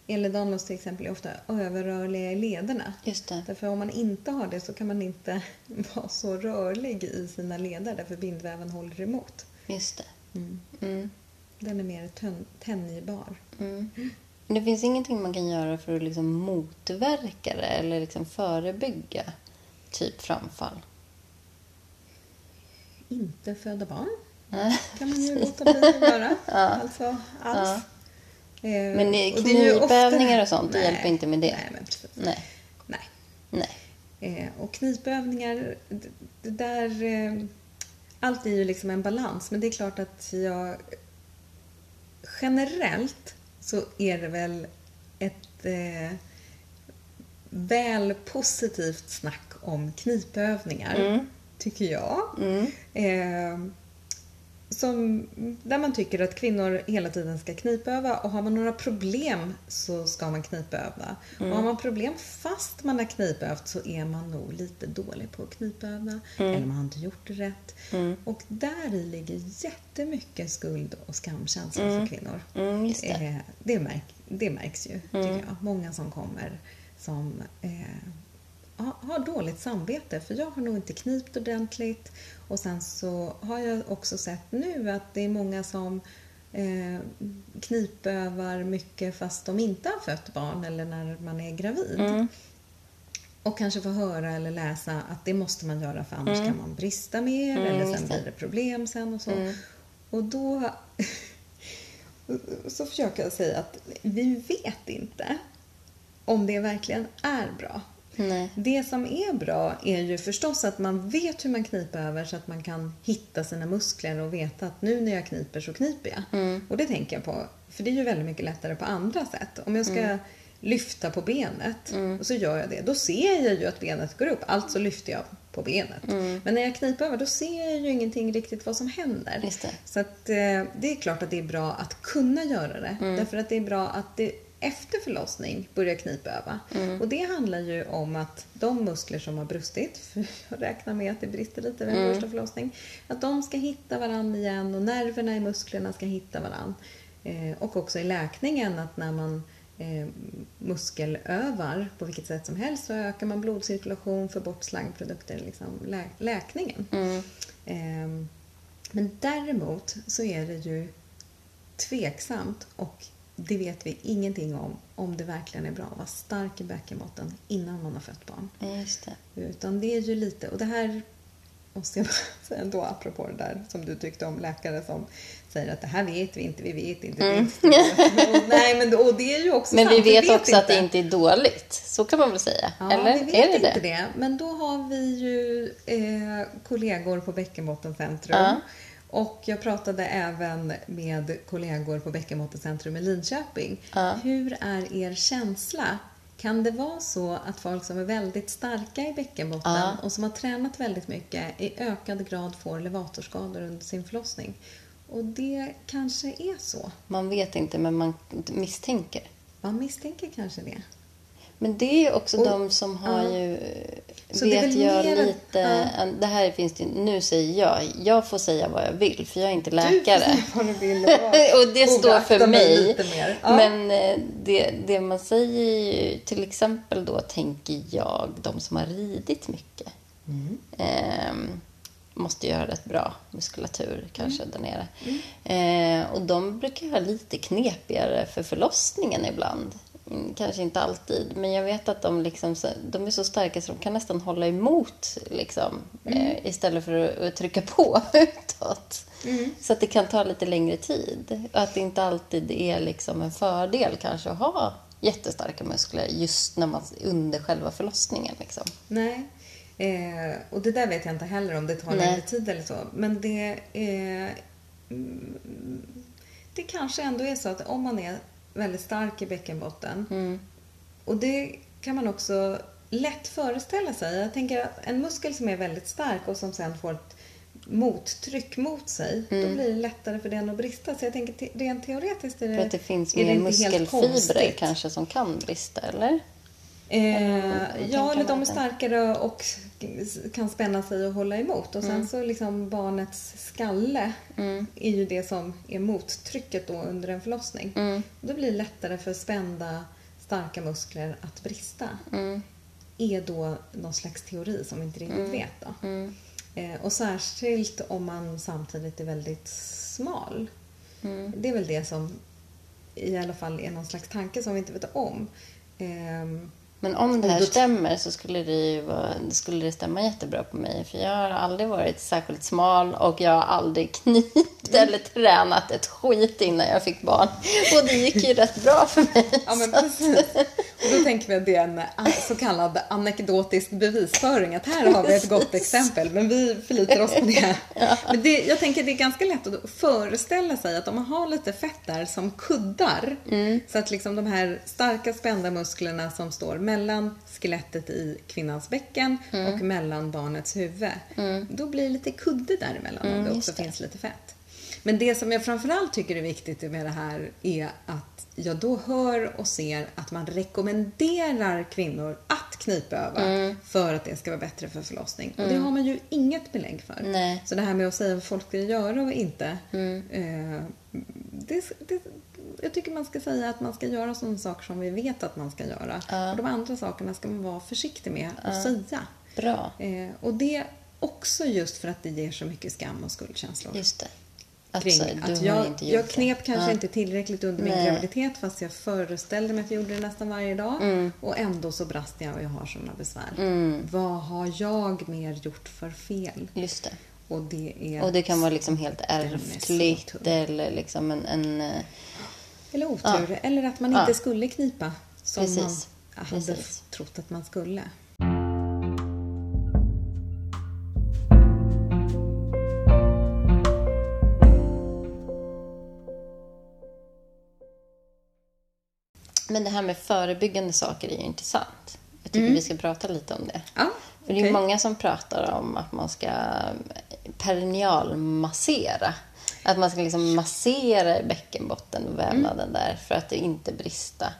Ehlers-Danlos till exempel är ofta överrörliga i lederna. Just det. Därför om man inte har det så kan man inte vara så rörlig i sina leder därför bindväven håller emot. Just det. Mm. Mm. Den är mer tänjbar. Mm. Det finns ingenting man kan göra för att liksom motverka det eller liksom förebygga typ framfall? Inte föda barn kan man ju låta bli att göra. Ja. Alltså alls. Eh, Men är ju knipövningar och sånt, det hjälper inte med det? Nej, men precis. Nej. Nej. Nej. Eh, och knipövningar, det, det där... Eh, allt är ju liksom en balans, men det är klart att jag... Generellt så är det väl ett eh, väl positivt snack om knipövningar, Mm. tycker jag. Mm. Eh, som, där man tycker att kvinnor hela tiden ska knipöva och har man några problem så ska man knipöva. Och har man problem fast man har knipövt så är man nog lite dålig på att knipöva eller man har inte gjort det rätt. Och där i ligger jättemycket skuld och skamkänsla för kvinnor. Mm, det. Eh, det, märk, det märks ju, tycker jag. Många som kommer som eh, har dåligt samvete för jag har nog inte knipt ordentligt. Och sen så har jag också sett nu att det är många som eh, knipövar mycket fast de inte har fött barn eller när man är gravid. Mm. Och kanske få höra eller läsa att det måste man göra för annars kan man brista mer eller Mm. just sen blir det problem sen och så. Mm. Och då så försöker jag säga att vi vet inte om det verkligen är bra. Nej. Det som är bra är ju förstås att man vet hur man kniper över så att man kan hitta sina muskler och veta att nu när jag kniper så kniper jag. Mm. Och det tänker jag på, för det är ju väldigt mycket lättare på andra sätt. Om jag ska Mm. lyfta på benet och så gör jag det, då ser jag ju att benet går upp, alltså lyfter jag på benet. Mm. Men när jag kniper över då ser jag ju ingenting riktigt vad som händer. Så att, eh, det är klart att det är bra att kunna göra det. Mm. Därför att det är bra att det efter förlossning börjar knipöva. Mm. Och det handlar ju om att de muskler som har brustit, för jag räknar med att det brister lite vid en Mm. första förlossning, att de ska hitta varandra igen och nerverna i musklerna ska hitta varandra. Eh, och också i läkningen att när man eh, muskelövar på vilket sätt som helst så ökar man blodcirkulation, får bort slangprodukter, liksom lä- läkningen. Mm. Ehm, Men däremot så är det ju tveksamt och det vet vi ingenting om, om det verkligen är bra att vara stark i bäckenbotten innan man har fött barn. Just det. Utan det är ju lite, och det här måste jag säga ändå apropå det där som du tyckte om läkare som säger att det här vet vi inte, vi vet inte. det är inte så." och, nej, men och det är ju också Men vi sant, vet också att det inte är dåligt. Så kan man väl säga? Ja, Eller? vi vet är det inte det? det? Men då har vi ju eh, kollegor på Bäckenbottencentrum. Ja. Och jag pratade även med kollegor på Bäckenbottencentrum i Linköping. Ja. Hur är er känsla Kan det vara så att folk som är väldigt starka i bäckenbotten Ja. och som har tränat väldigt mycket i ökad grad får levatorskador under sin förlossning? Och det kanske är så. Man vet inte, men man misstänker. Man misstänker kanske det. Men det är ju också Och- de som har ja. ju... Så vet jag mer- lite... Det här finns det, Nu säger jag. Jag får säga vad jag vill, för jag är inte läkare. vad du vill och det står för mig. Ja. Men eh, det, det man säger ju, till exempel då tänker jag, de som har ridit mycket. Mm. ehm, måste göra rätt bra muskulatur kanske Mm. där nere. Eh, och de brukar ha lite knepigare för förlossningen ibland. Mm, Kanske inte alltid, men jag vet att de, liksom, de är så starka så de kan nästan hålla emot liksom, Mm. eh, istället för att, trycka på utåt. Mm. Så att det kan ta lite längre tid. Och att det inte alltid är liksom en fördel kanske att ha jättestarka muskler just när man, under själva förlossningen. Liksom. Nej. Eh, och det där vet jag inte heller om det tar längre tid eller så. Men det, eh, det kanske ändå är så att om man är väldigt stark i bäckenbotten Mm. och det kan man också lätt föreställa sig. Jag tänker att en muskel som är väldigt stark och som sen får ett mottryck mot sig, Mm. då blir det lättare för den att brista. Så jag tänker te- rent teoretiskt är det För att det finns det mer helt muskelfibrer kanske som kan brista, eller? Eh, ja, eller de är det? starkare och kan spänna sig och hålla emot. Och sen Mm. så liksom barnets skalle är ju det som är mottrycket då under en förlossning. Mm. Då blir det lättare för spända, starka muskler att brista. Mm. Är då någon slags teori som vi inte riktigt vet då. Mm. Eh, och särskilt om man samtidigt är väldigt smal. Mm. Det är väl det som i alla fall är någon slags tanke som vi inte vet om. Ehm, Men om det här stämmer så skulle det vara, skulle det stämma jättebra på mig. För jag har aldrig varit särskilt smal och jag har aldrig knipt eller tränat ett skit innan jag fick barn. Och det gick ju rätt bra för mig. Ja, men precis. Och då tänker vi att det är en a- så kallad anekdotisk bevisföring. Att här har vi ett gott exempel, men vi förlitar oss på det. Men det, jag tänker att det är ganska lätt att föreställa sig att om man har lite fett där som kuddar, så att liksom de här starka spända musklerna som står mellan skelettet i kvinnans bäcken och mellan barnets huvud, då blir det lite kudde däremellan om det också det. finns lite fett. Men det som jag framförallt tycker är viktigt med det här är att jag då hör och ser att man rekommenderar kvinnor att knipöva Mm. för att det ska vara bättre för förlossning. Och det har man ju inget belägg för. Nej. Så det här med att säga vad folk ska göra och inte. Mm. Eh, det, det, jag tycker man ska säga att man ska göra sådana saker som vi vet att man ska göra. Ja. Och de andra sakerna ska man vara försiktig med att säga. Bra, Eh, och det också just för att det ger så mycket skam och skuldkänslor just det. Att, kring så, du att jag, jag knep det. kanske Ja. inte tillräckligt under min Nej. graviditet fast jag föreställde mig att jag gjorde det nästan varje dag. Mm. Och ändå så brast jag och jag har sådana besvär. Vad har jag mer gjort för fel? Just det. Och det. Och det kan vara liksom helt ärftligt eller liksom en... en eh, Eller otur. Eller att man Ja. inte skulle knipa som Precis. man hade Precis. trott att man skulle. men det här med förebyggande saker är ju intressant. Jag tycker vi ska prata lite om det. Ja, För det är många som pratar om att man ska perinealmassera. Att man ska liksom massera i bäckenbotten och vävnaden där för att det inte brista.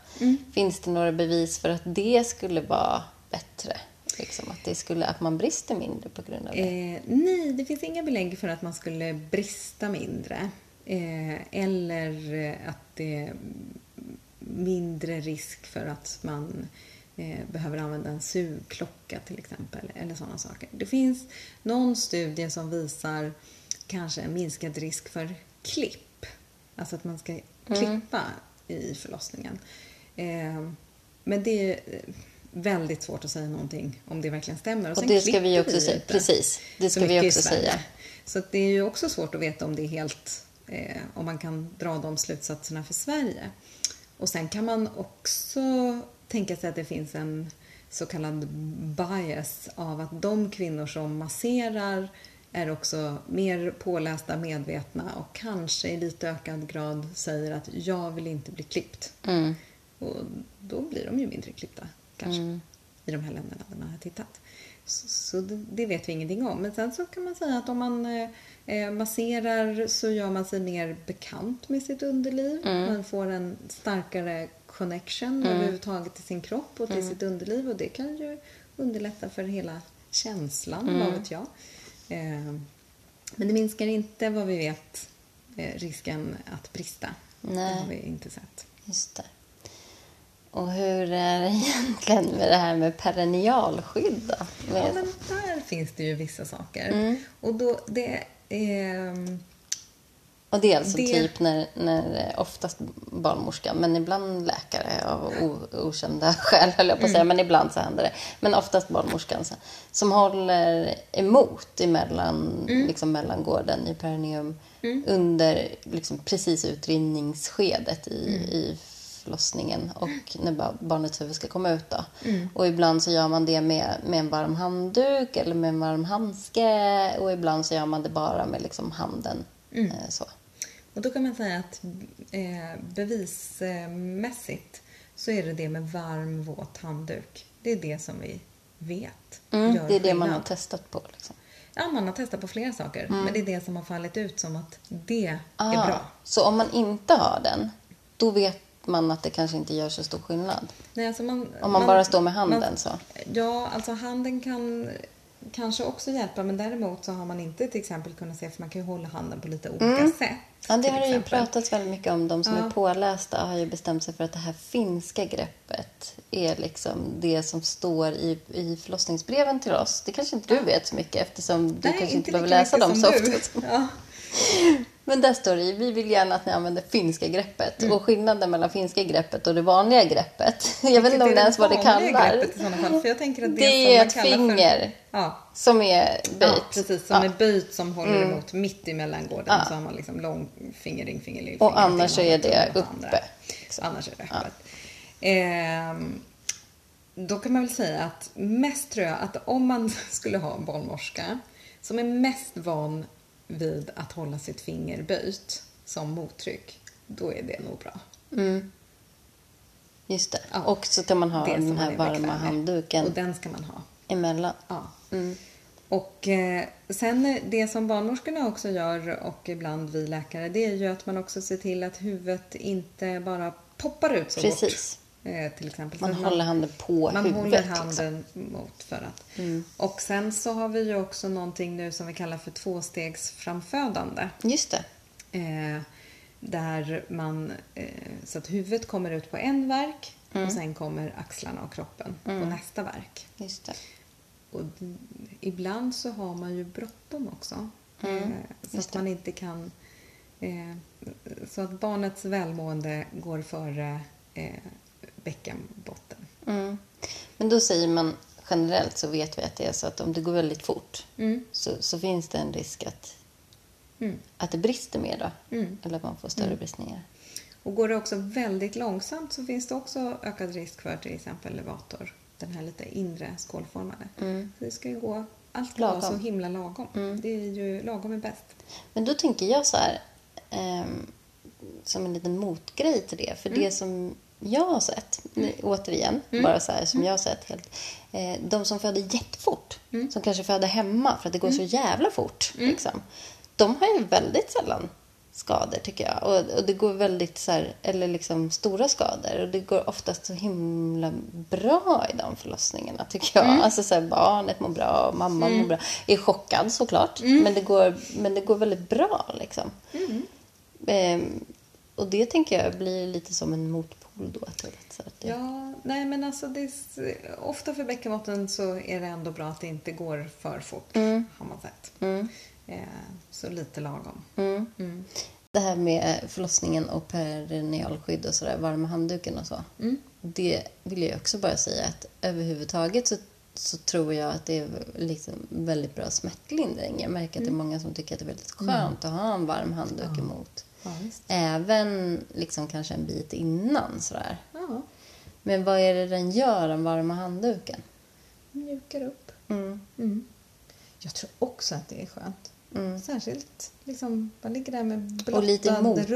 Finns det några bevis för att det skulle vara bättre? Liksom att, det skulle, att man brister mindre på grund av det? Eh, nej, det finns inga belägg för att man skulle brista mindre. Eh, eller att det är mindre risk för att man eh, behöver använda en sugklocka till exempel. Eller sådana saker. Det finns någon studie som visar kanske en minskad risk för klipp. Alltså att man ska klippa i förlossningen. Eh, men det är eh, väldigt svårt att säga någonting om det verkligen stämmer. Och sen det ska vi också säga. Precis, det ska vi också säga. Så det är ju också svårt att veta om det är helt, eh, om man kan dra de slutsatserna för Sverige. Och sen kan man också tänka sig att det finns en så kallad bias av att de kvinnor som masserar är också mer pålästa, medvetna och kanske i lite ökad grad säger att jag vill inte bli klippt. Mm. Och då blir de ju mindre klippta kanske i de här länderna där man har tittat. Så, så det, det vet vi ingenting om. Men sen så kan man säga att om man eh, eh, masserar så gör man sig mer bekant med sitt underliv. Man får en starkare connection överhuvudtaget till sin kropp och till sitt underliv och det kan ju underlätta för hela känslan, vad vet jag. Eh, men det minskar inte vad vi vet eh, risken att brista. Nej. Det har vi inte sett. Just det. Och hur är det egentligen med det här med perennialskydd då? Ja, Med, men där finns det ju vissa saker. Mm. Och då, det... ehm, och det är alltså det- typ när, när oftast barnmorska, men ibland läkare av o, okända skäl höll jag på att säga, men ibland så händer det. Men oftast barnmorskan så- som håller emot emellan, liksom mellangården i perineum under liksom precis utrinningsskedet i, i förlossningen och när ba- barnets huvud ska komma ut. Då. Och ibland så gör man det med, med en varm handduk eller med en varm handske och ibland så gör man det bara med liksom handen. Eh, så. och då kan man säga att eh, bevismässigt så är det det med varm våt handduk. Det är det som vi vet Mm, gör det är det man har testat på. Liksom. Ja, man har testat på flera saker. Men det är det som har fallit ut som att det är Ah, bra. Så om man inte har den, då vet man att det kanske inte gör så stor skillnad. Nej, alltså man, Om man bara står med handen man- så. Ja, alltså handen kan kanske också hjälpa men däremot så har man inte till exempel kunnat se för man kan ju hålla handen på lite olika sätt. Mm. Ja, det har det ju exempel. pratats väldigt mycket om. De som Ja. är pålästa har ju bestämt sig för att det här finska greppet är liksom det som står i, i förlossningsbreven till oss. Det kanske inte du vet så mycket eftersom du Nej, kanske inte behöver lika läsa dem så ofta. Ja. Men där står det vi vill gärna att ni använder finska greppet. Mm. Och skillnaden mellan finska greppet och det vanliga greppet, jag vet inte om det ens vad det kallar. greppet i sådana fall? För jag tänker att det, är ett finger För, ja, som är ja, böjt. precis. Som Ja. är böjt som håller emot mitt i mellangården. Ja. Så har man liksom lång finger, ringfinger, lillfinger. Och annars är det uppe, liksom. Annars är det öppet. Ehm, då kan man väl säga att mest tror jag att om man skulle ha en barnmorska som är mest van vid att hålla sitt finger böjt som mottryck, då är det nog bra. Just det. Ja. Och så kan man ha den här är varma handduken Och den ska man ha. emellan. Ja. Och eh, sen det som barnmorskorna också gör och ibland vi läkare det är ju att man också ser till att huvudet inte bara poppar ut så Precis. Eh, till exempel. Man Så håller handen på man huvudet. håller liksom. handen mot för att. Och sen så har vi ju också någonting nu som vi kallar för tvåstegsframfödande. Just det. Eh, där man, eh, så att huvudet kommer ut på en verk och sen kommer axlarna och kroppen på nästa verk. Just det. Och ibland så har man ju bråttom också. Mm, Eh, så att man inte kan... Eh, så att barnets välmående går före bäckenbotten. Mm. Men då säger man generellt så vet vi att det är så att om det går väldigt fort Mm. så, så finns det en risk att, Mm. att det brister mer då. Mm. Eller att man får större bristningar. Och går det också väldigt långsamt så finns det också ökad risk för till exempel levator. Den här lite inre skålformade. Mm. Så det ska ju gå, allt ska vara Lagom. så himla lagom. Det är ju, lagom är bäst. Men då tänker jag så här, ehm, som en liten motgrej till det. För det som jag har sett, återigen, bara så här som jag har sett helt. Eh, de som föder jättefort, som kanske föder hemma för att det går så jävla fort. Liksom, de har ju väldigt sällan skador tycker jag. Och, och det går väldigt så här, eller liksom stora skador. Och det går oftast så himla bra i de förlossningarna tycker jag. Alltså så här, barnet mår bra, mamman mår bra. Är chockad såklart. Men, det går, men det går väldigt bra liksom. Ehm, och det tänker jag blir lite som en motpol då. Till det, så att det, Ja, nej men alltså det är, ofta för bäckenbotten så är det ändå bra att det inte går för fort, har man sett. Eh, så lite lagom. Mm. Det här med förlossningen och perinealskydd och sådär, varma handduken och så. Det vill jag också bara säga att överhuvudtaget så, så tror jag att det är liksom väldigt bra smärtlindring. Jag märker att det är många som tycker att det är väldigt skönt att ha en varm handduk emot. Ja. Även liksom kanske en bit innan sådär. Ja, Men vad är det den gör, den varma handduken? mjukar upp. Mm. Mm. Jag tror också att det är skönt. Mm. Särskilt liksom, man ligger där med blottad Och lite mottryck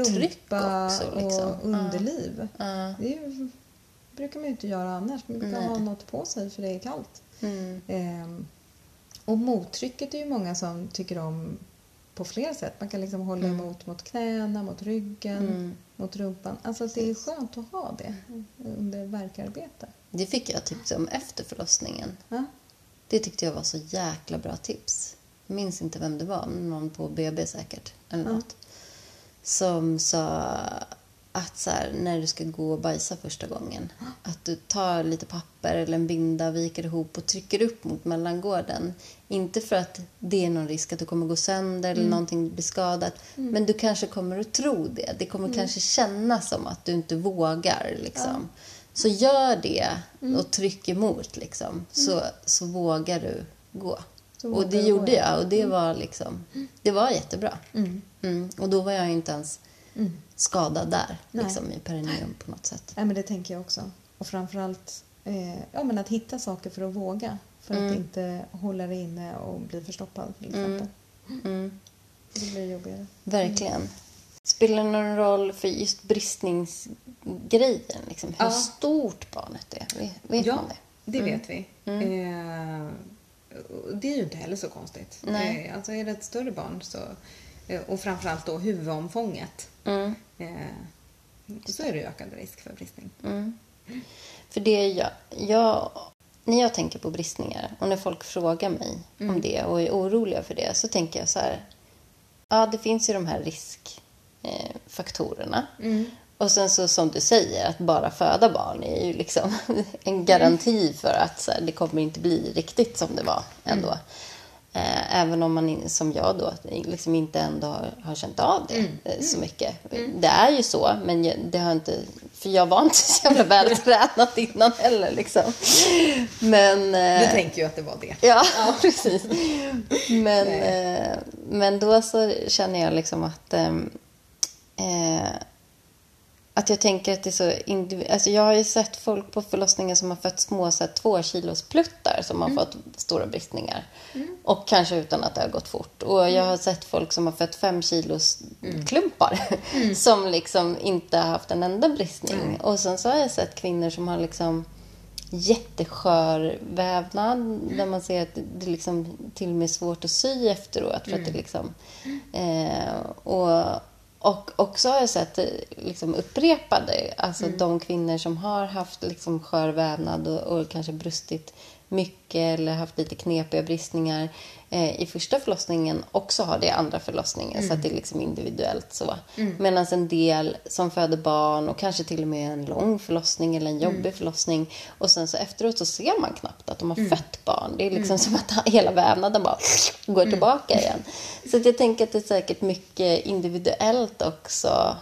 rumpa också, liksom. och underliv. Ja. Det ju brukar man ju inte göra annars. Man brukar Nej. ha något på sig för det är kallt. Mm. Ehm, och mottrycket är ju många som tycker om på flera sätt. Man kan liksom hålla Mm. emot mot knäna, mot ryggen, Mm. mot rumpan. Alltså det är skönt att ha det under verkarbete. Det fick jag tips om efter förlossningen. Ja? Det tyckte jag var så jäkla bra tips. Jag minns inte vem det var, men någon på BB säkert. Eller Ja. något. Som sa att så här, när du ska gå och bajsa första gången. Att du tar lite papper eller en binda, viker ihop och trycker upp mot mellangården. Inte för att det är någon risk att du kommer gå sönder eller någonting blir skadat. Men du kanske kommer att tro det. Det kommer kanske kännas som att du inte vågar. Liksom. Så gör det och tryck emot. Liksom. Så, så vågar du gå. Så och vågar det gjorde ja. jag och det var liksom, det var jättebra. Mm. Och då var jag inte ens skadad där, Nej. liksom i perineum på något sätt. Nej, men det tänker jag också. Och framförallt eh, ja, men att hitta saker för att våga. För att inte hålla det inne och bli förstoppad till exempel. Mm. Det blir jobbigare. Verkligen. Spelar det någon roll för just bristningsgrejen? Liksom? Hur Ja. stort barnet är? Vet, ja, man det? det Mm. vet vi. Eh, och det är ju inte heller så konstigt. Nej. Eh, alltså är det ett större barn så, eh, och framförallt då huvudomfånget Mm. eh, så är det ju ökad risk för bristning. Mm. För det jag, jag... När jag tänker på bristningar och när folk frågar mig om det och är oroliga för det så tänker jag så här. Ja, det finns ju de här riskfaktorerna. Eh, faktorerna. Och sen så som du säger, att bara föda barn är ju liksom en garanti för att så här, det kommer inte bli riktigt som det var ändå. Eh, även om man, som jag då, liksom inte ändå har, har känt av det eh, så mycket. Det är ju så, men jag, det har inte... För jag var inte så jävla vältränad innan heller. Liksom. Men... eh, Du tänker ju att det var det. Ja, precis. Men, men då så känner jag liksom att... att jag tänker att det är så alltså Jag har ju sett folk på förlossningen som har fött små så här, två kilos pluttar som har fått stora bristningar. Och kanske utan att det har gått fort. Och jag har sett folk som har fött fem kilos klumpar som liksom inte har haft en enda bristning. Och sen så har jag sett kvinnor som har liksom jätteskör vävnad där man ser att det liksom till och med är svårt att sy efteråt. För att det liksom, eh, och, och också har jag sett eh, liksom upprepade, alltså de kvinnor som har haft liksom skör vävnad och, och kanske brustit mycket eller haft lite knepiga bristningar eh, i första förlossningen också har det i andra förlossningen. Så att det är liksom individuellt så. Medan en del som föder barn och kanske till och med en lång förlossning eller en jobbig förlossning och sen så efteråt så ser man knappt att de har fött barn. Det är liksom som att hela vävnaden bara går tillbaka igen. Så jag tänker att det är säkert mycket individuellt också.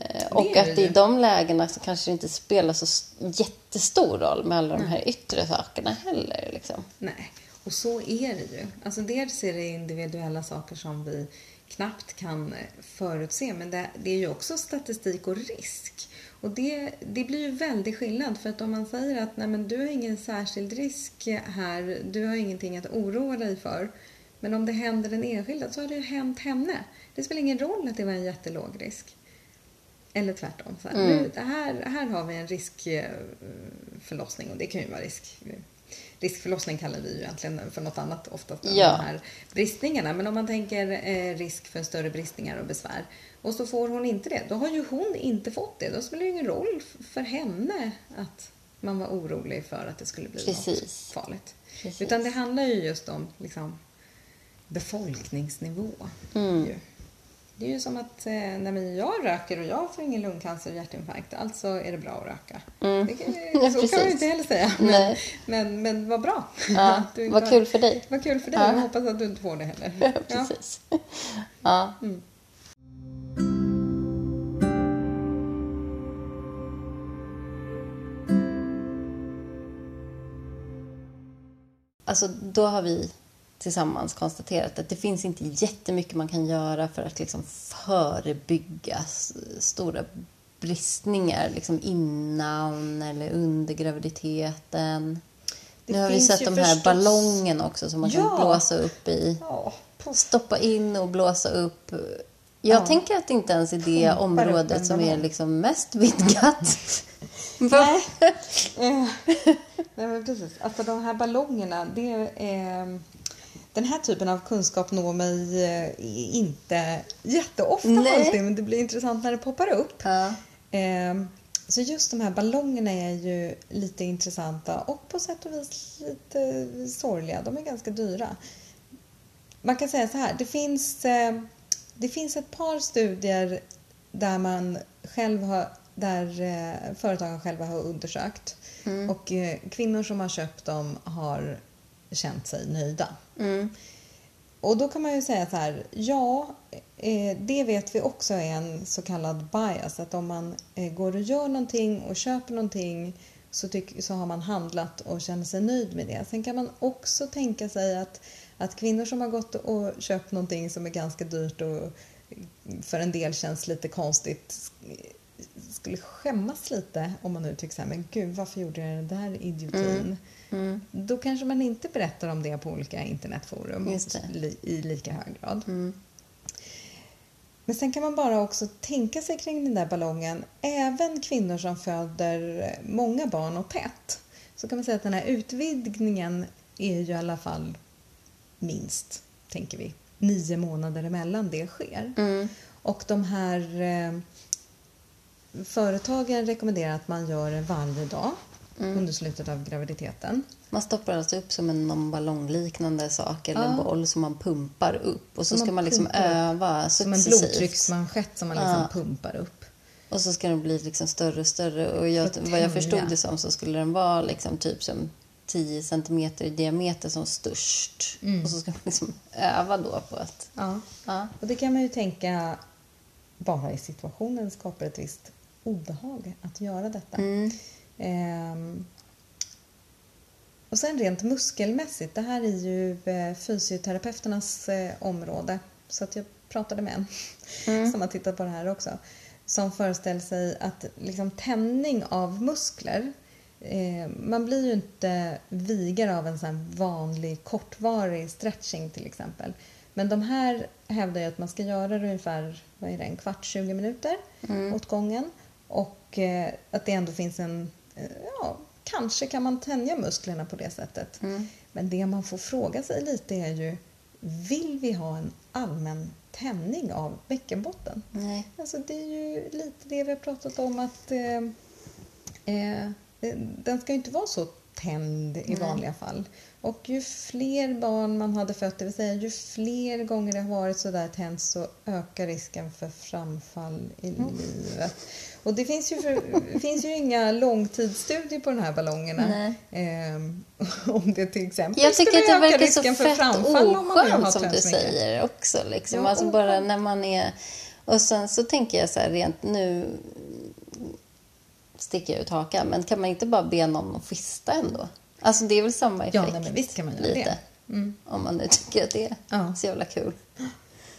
Eh, Och att i de lägena så kanske det inte spelar så jättestor roll med alla de här yttre sakerna heller. Liksom. Nej, och så är det ju. Alltså dels är det individuella saker som vi knappt kan eh, förutse, men det, det är ju också statistik och risk. Och det, det blir ju väldigt skillnad, för att om man säger att Nej, men du har ingen särskild risk här, du har ingenting att oroa dig för, men om det händer en enskilda så har det ju hänt henne. Det spelar ingen roll att det var en jättelåg risk. Eller tvärtom. Så här, nu, det här, här har vi en riskförlossning och det kan ju vara risk. Riskförlossning kallar vi ju egentligen för något annat oftast än Ja. de här bristningarna. Men om man tänker eh, risk för större bristningar och besvär och så får hon inte det, då har ju hon inte fått det. Då spelar det ingen roll för henne att man var orolig för att det skulle bli Precis. något farligt. Precis. Utan det handlar ju just om liksom, befolkningsnivå. Mm. Det är ju som att eh, nej, men jag röker och jag får ingen lungcancer och hjärtinfarkt. Alltså är det bra att röka. Mm. Det kan, Ja, så kan man ju inte heller säga. Men, Nej. men, men vad bra. Ja, vad kul för dig. Vad kul för dig. Ja. Jag hoppas att du inte får det heller. Ja, precis. Ja. Alltså, då har vi tillsammans konstaterat att det finns inte jättemycket man kan göra för att liksom förebygga stora bristningar liksom innan eller under graviditeten. Det nu har vi sett de här förstås- ballongerna också som man kan Ja. blåsa upp i. Ja, Stoppa in och blåsa upp. Jag Ja. tänker att det inte ens är det Pumpar området som är liksom mest vidgat. Nej. Eh, Nej, men precis. Alltså de här ballongerna, det är... Den här typen av kunskap når mig eh, inte jätteofta Nej. alltid, men det blir intressant när det poppar upp. Ja. Eh, Så just de här ballongerna är ju lite intressanta och på sätt och vis lite sorgliga. De är ganska dyra. Man kan säga så här, det finns, eh, det finns ett par studier där man själv har, där eh, företagen själva har undersökt och eh, kvinnor som har köpt dem har känt sig nöjda. Mm. Och då kan man ju säga så här, ja, eh, det vet vi också är en så kallad bias. Att om man eh, går och gör någonting och köper någonting så, tyck, så har man handlat och känner sig nöjd med det. Sen kan man också tänka sig att, att kvinnor som har gått och köpt någonting som är ganska dyrt och för en del känns lite konstigt skulle skämmas lite om man nu tycker så här, men gud varför gjorde jag den där idiotin? Mm. Då kanske man inte berättar om det på olika internetforum i lika hög grad. Mm. Men sen kan man bara också tänka sig kring den där ballongen, även kvinnor som föder många barn och tätt, så kan man säga att den här utvidgningen är ju i alla fall minst, tänker vi, nio månader emellan det sker. Mm. Och de här eh, företagen rekommenderar att man gör det varje dag Mm. under slutet av graviditeten. Man stoppar alltså upp som en någon ballongliknande sak eller en Ja. boll som man pumpar upp och så Som ska man man liksom öva Som en successivt. blodtrycksmanschett som man liksom Ja. pumpar upp. Och så ska den bli liksom större och större och jag, vad jag förstod det som så skulle den vara liksom typ som 10 centimeter i diameter som störst. Mm. Och så ska man liksom öva då på att... Ja. Ja. Och det kan man ju tänka bara i situationen skapar ett visst obehag att göra detta. Mm. Ehm, och sen rent muskelmässigt, det här är ju eh, fysioterapeuternas eh, område. Så att jag pratade med en Mm. som har tittat på det här också. Som föreställer sig att liksom, tändning av muskler eh, man blir ju inte vigare av en sån vanlig kortvarig stretching till exempel. Men de här hävdar ju att man ska göra det ungefär vad är det, en kvart, 20 minuter Mm. åt gången. Och eh, att det ändå finns en, ja, kanske kan man tänja musklerna på det sättet. Mm. Men det man får fråga sig lite är ju, vill vi ha en allmän tändning av bäckenbotten? Nej. Alltså det är ju lite det vi har pratat om att eh, eh, den ska ju inte vara så tänd i Nej. vanliga fall. Och ju fler barn man hade fött, det vill säga ju fler gånger det har varit så där tänt så ökar risken för framfall i Mm. livet. Och det finns ju, för, finns ju inga långtidsstudier på de här ballongerna. Ehm, om det till exempel Jag tycker att det verkar så risken för fett oskönt som du säger också. Liksom. Ja, alltså bara när man är... Och sen så tänker jag så här rent nu sticker jag ut hakan, men kan man inte bara be någon att fista ändå? Alltså det är väl samma effekt? Ja, nej, men visst kan man göra lite. det. Mm. Om man nu tycker att det är Ja. så jävla kul.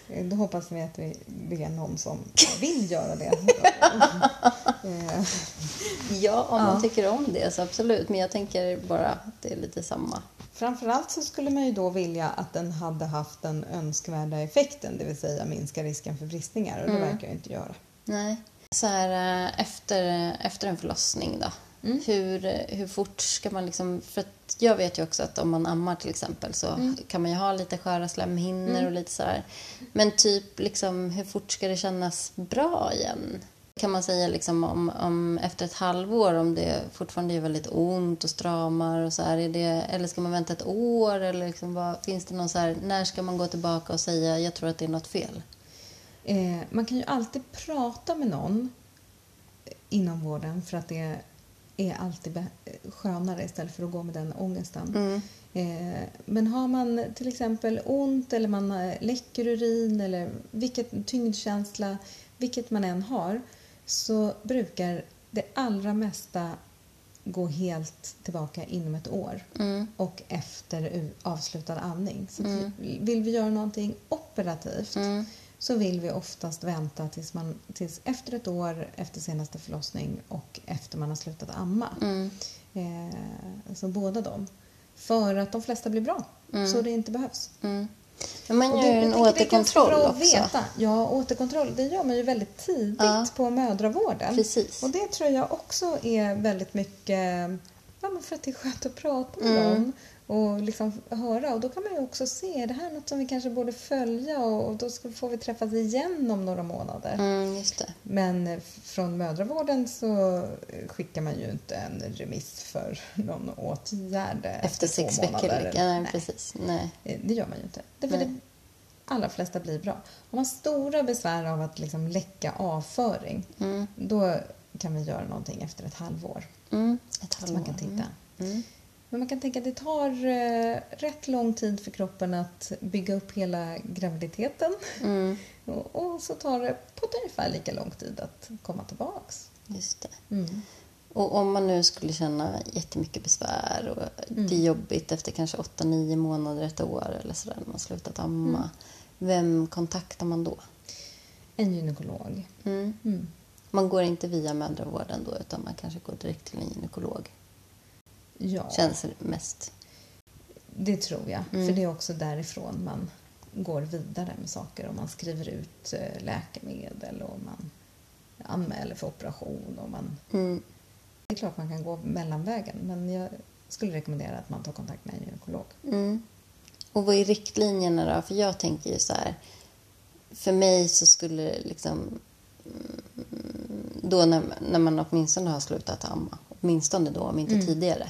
Eh, Då hoppas vi att vi ber någon som vill göra det. Eh, Ja, om man Ja. tycker om det så absolut. Men jag tänker bara att det är lite samma. Framförallt så skulle man ju då vilja att den hade haft den önskvärda effekten, det vill säga minska risken för bristningar och det Mm. verkar ju inte göra. Nej. Så här eh, efter, efter en förlossning då. Mm. Hur, hur fort ska man liksom... För att jag vet ju också att om man ammar till exempel så Mm. kan man ju ha lite sköra slemhinnor och lite så här. Men typ liksom hur fort ska det kännas bra igen? Kan man säga liksom om, om efter ett halvår om det fortfarande gör väldigt ont och stramar och så här, är det, eller ska man vänta ett år eller liksom vad, finns det någon så här, när ska man gå tillbaka och säga jag tror att det är något fel? Eh, man kan ju alltid prata med någon inom vården för att det är alltid skönare istället för att gå med den ångesten. Mm. Eh, men har man till exempel ont eller man eh, läcker urin eller vilket, tyngdkänsla, vilket man än har, så brukar det allra mesta gå helt tillbaka inom ett år Mm. och efter avslutad amning. Så Mm. vill vi göra någonting operativt Mm. Så vill vi oftast vänta tills, man, tills efter ett år efter senaste förlossning och efter man har slutat amma. Mm. Eh, så båda dem. För att de flesta blir bra, Mm. så det inte behövs. Mm. Men man gör en det ganska återkontroll också. Veta. Ja, återkontroll det gör man ju väldigt tidigt Ja. på mödravården. Precis. Och det tror jag också är väldigt mycket ja, för att det är skönt att prata med Mm. dem och liksom höra. Och då kan man ju också se, är det här är något som vi kanske borde följa och, och då ska, får vi träffas igen om några månader. Mm. Men eh, från mödravården så eh, skickar man ju inte en remiss för någon åtgärd eh, Efter sex två veckor. månader. Nej, Nej. precis. Nej. Eh, Det gör man ju inte. Därför Nej. det allra flesta blir bra. Har man stora besvär av att liksom läcka avföring, Mm. då kan vi göra någonting efter ett halvår. Mm. Ett Så halvår. man kan titta. Mm. Men man kan tänka att det tar eh, rätt lång tid för kroppen att bygga upp hela graviditeten. Mm. Och, och så tar det på ett ungefär lika lång tid att komma tillbaks. Just det. Mm. Och om man nu skulle känna jättemycket besvär och Mm. det är jobbigt efter kanske 8-9 månader, ett år eller sådär när man slutat amma. Mm. Vem kontaktar man då? En gynekolog. Mm. Mm. Man går inte via mödravården då utan man kanske går direkt till en gynekolog. Ja, Känns mest. det tror jag. Mm. För det är också därifrån man går vidare med saker. Och man skriver ut eh, läkemedel och man anmäler för operation. Och man... Mm. Det är klart man kan gå mellanvägen men jag skulle rekommendera att man tar kontakt med en gynekolog. Mm. Och vad är riktlinjerna då? För jag tänker ju så här. För mig så skulle det liksom... mm, Då när, när man åtminstone har slutat amma. Åtminstone då, om inte Mm. tidigare.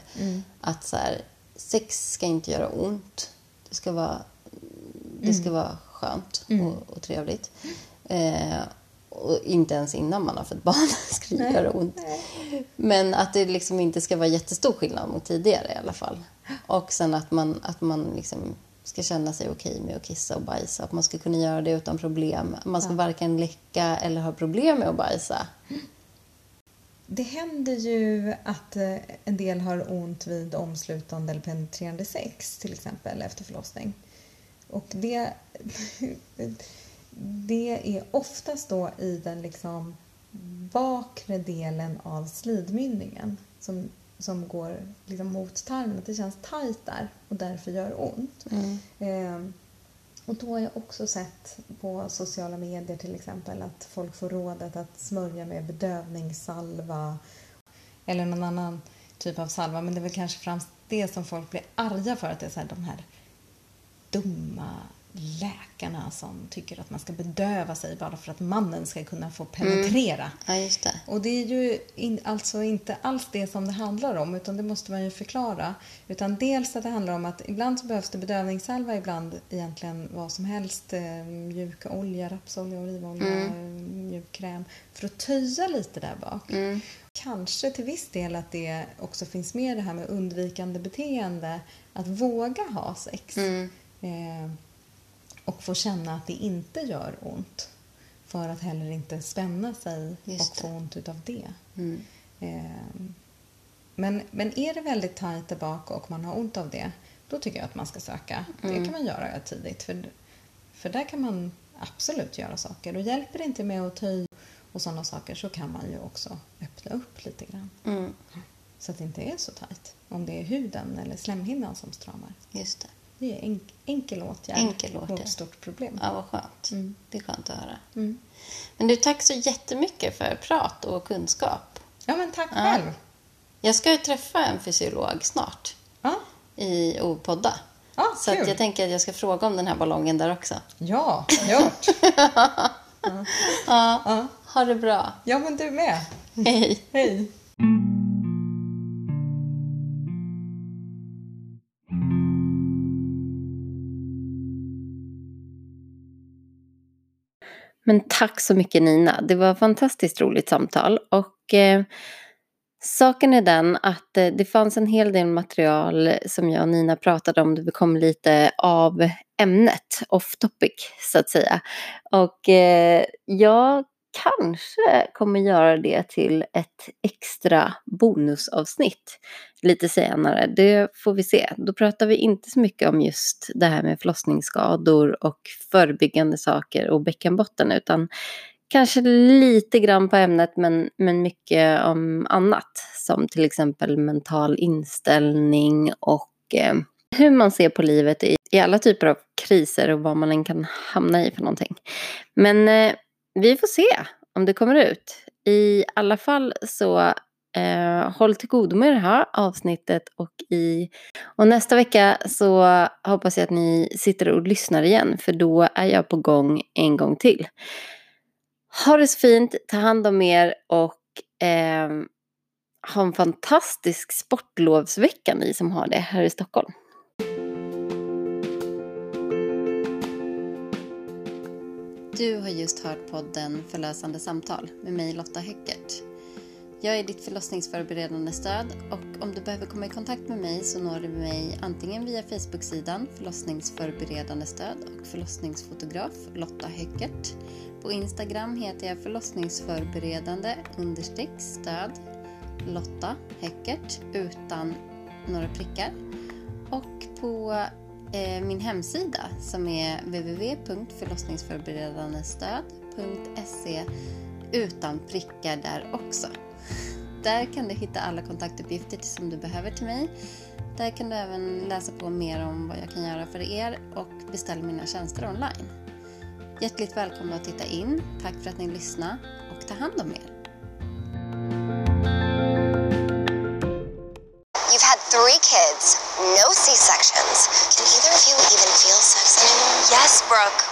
Att så här, sex ska inte göra ont. Det ska vara, det ska vara skönt Mm. och, och trevligt. Eh, och inte ens innan man har fått barn ska det Nej. göra ont. Men att det liksom inte ska vara jättestor skillnad mot tidigare i alla fall. Och sen att man, att man liksom ska känna sig okej med att kissa och bajsa. Att man ska kunna göra det utan problem. Man ska varken läcka eller ha problem med att bajsa. Det händer ju att eh, en del har ont vid omslutande eller penetrerande sex till exempel efter förlossning. Och det, det är oftast då i den liksom bakre delen av slidmynningen som, som går liksom mot tarmen. Att det känns tajt där och därför gör ont. Eh, och då har jag också sett på sociala medier till exempel att folk får rådet att smörja med bedövningssalva eller någon annan typ av salva. Men det är väl kanske främst det som folk blir arga för, att det är så här, de här dumma läkarna som tycker att man ska bedöva sig bara för att mannen ska kunna få penetrera. Ja, just det. Och det är ju in, alltså inte alls det som det handlar om, utan det måste man ju förklara. Utan dels att det handlar om att ibland så behövs det bedövningssalva, ibland egentligen vad som helst. Eh, mjuka olja, rapsolja, olivolja, eh, mjuk kräm. För att töja lite där bak. Kanske till viss del att det också finns med det här med undvikande beteende. Att våga ha sex. Eh, och få känna att det inte gör ont. För att heller inte spänna sig Just och få ont utav det. Mm. Eh, men, men är det väldigt tajt där bak och man har ont av det, då tycker jag att man ska söka. Det kan man göra tidigt. För, för där kan man absolut göra saker. Och hjälper det inte med att töja och sådana saker så kan man ju också öppna upp lite grann. Mm. Så att det inte är så tajt. Om det är huden eller slemhinnan som stramar. Just det. Det är en enkel åtgärd Enkel åtgärd. ett stort problem. Ja, vad skönt. Mm. Det är skönt att höra. Mm. Men du, tack så jättemycket för prat och kunskap. Ja, men tack Ja. själv. Jag ska ju träffa en fysiolog snart Ja, i och podda. ja Så jag tänker att jag ska fråga om den här ballongen där också. Ja, gjort. Ja, Ja. ha det bra. ja, men du med. Hej. Hej. Men tack så mycket Nina. Det var ett fantastiskt roligt samtal. Och eh, saken är den att eh, det fanns en hel del material som jag och Nina pratade om. Det kom lite av ämnet, off topic så att säga. Och eh, jag kanske kommer göra det till ett extra bonusavsnitt lite senare. Det får vi se. Då pratar vi inte så mycket om just det här med förlossningsskador och förebyggande saker och bäckenbotten utan kanske lite grann på ämnet men, men mycket om annat som till exempel mental inställning och eh, hur man ser på livet i, i alla typer av kriser och vad man än kan hamna i för någonting. Men eh, vi får se om det kommer ut. I alla fall så eh, håll till godo med det här avsnittet och, i, och nästa vecka så hoppas jag att ni sitter och lyssnar igen för då är jag på gång en gång till. Ha det så fint, ta hand om er och eh, ha en fantastisk sportlovsvecka ni som har det här i Stockholm. Du har just hört podden Förlösande samtal med mig Lotta Höckert. Jag är ditt förlossningsförberedande stöd och om du behöver komma i kontakt med mig så når du mig antingen via Facebook-sidan Förlossningsförberedande stöd och förlossningsfotograf Lotta Höckert. På Instagram heter jag förlossningsförberedande understreck stöd Lotta Höckert utan några prickar. Och på Eh, min hemsida som är www.förlossningsförberedandestöd.se utan prickar där också. Där kan du hitta alla kontaktuppgifter som du behöver till mig. Där kan du även läsa på mer om vad jag kan göra för er och beställa mina tjänster online. Hjärtligt välkomna att titta in. Tack för att ni lyssnade och ta hand om er. Three kids, no C-sections. Can either of you even feel sex anymore? Yes, Brooke.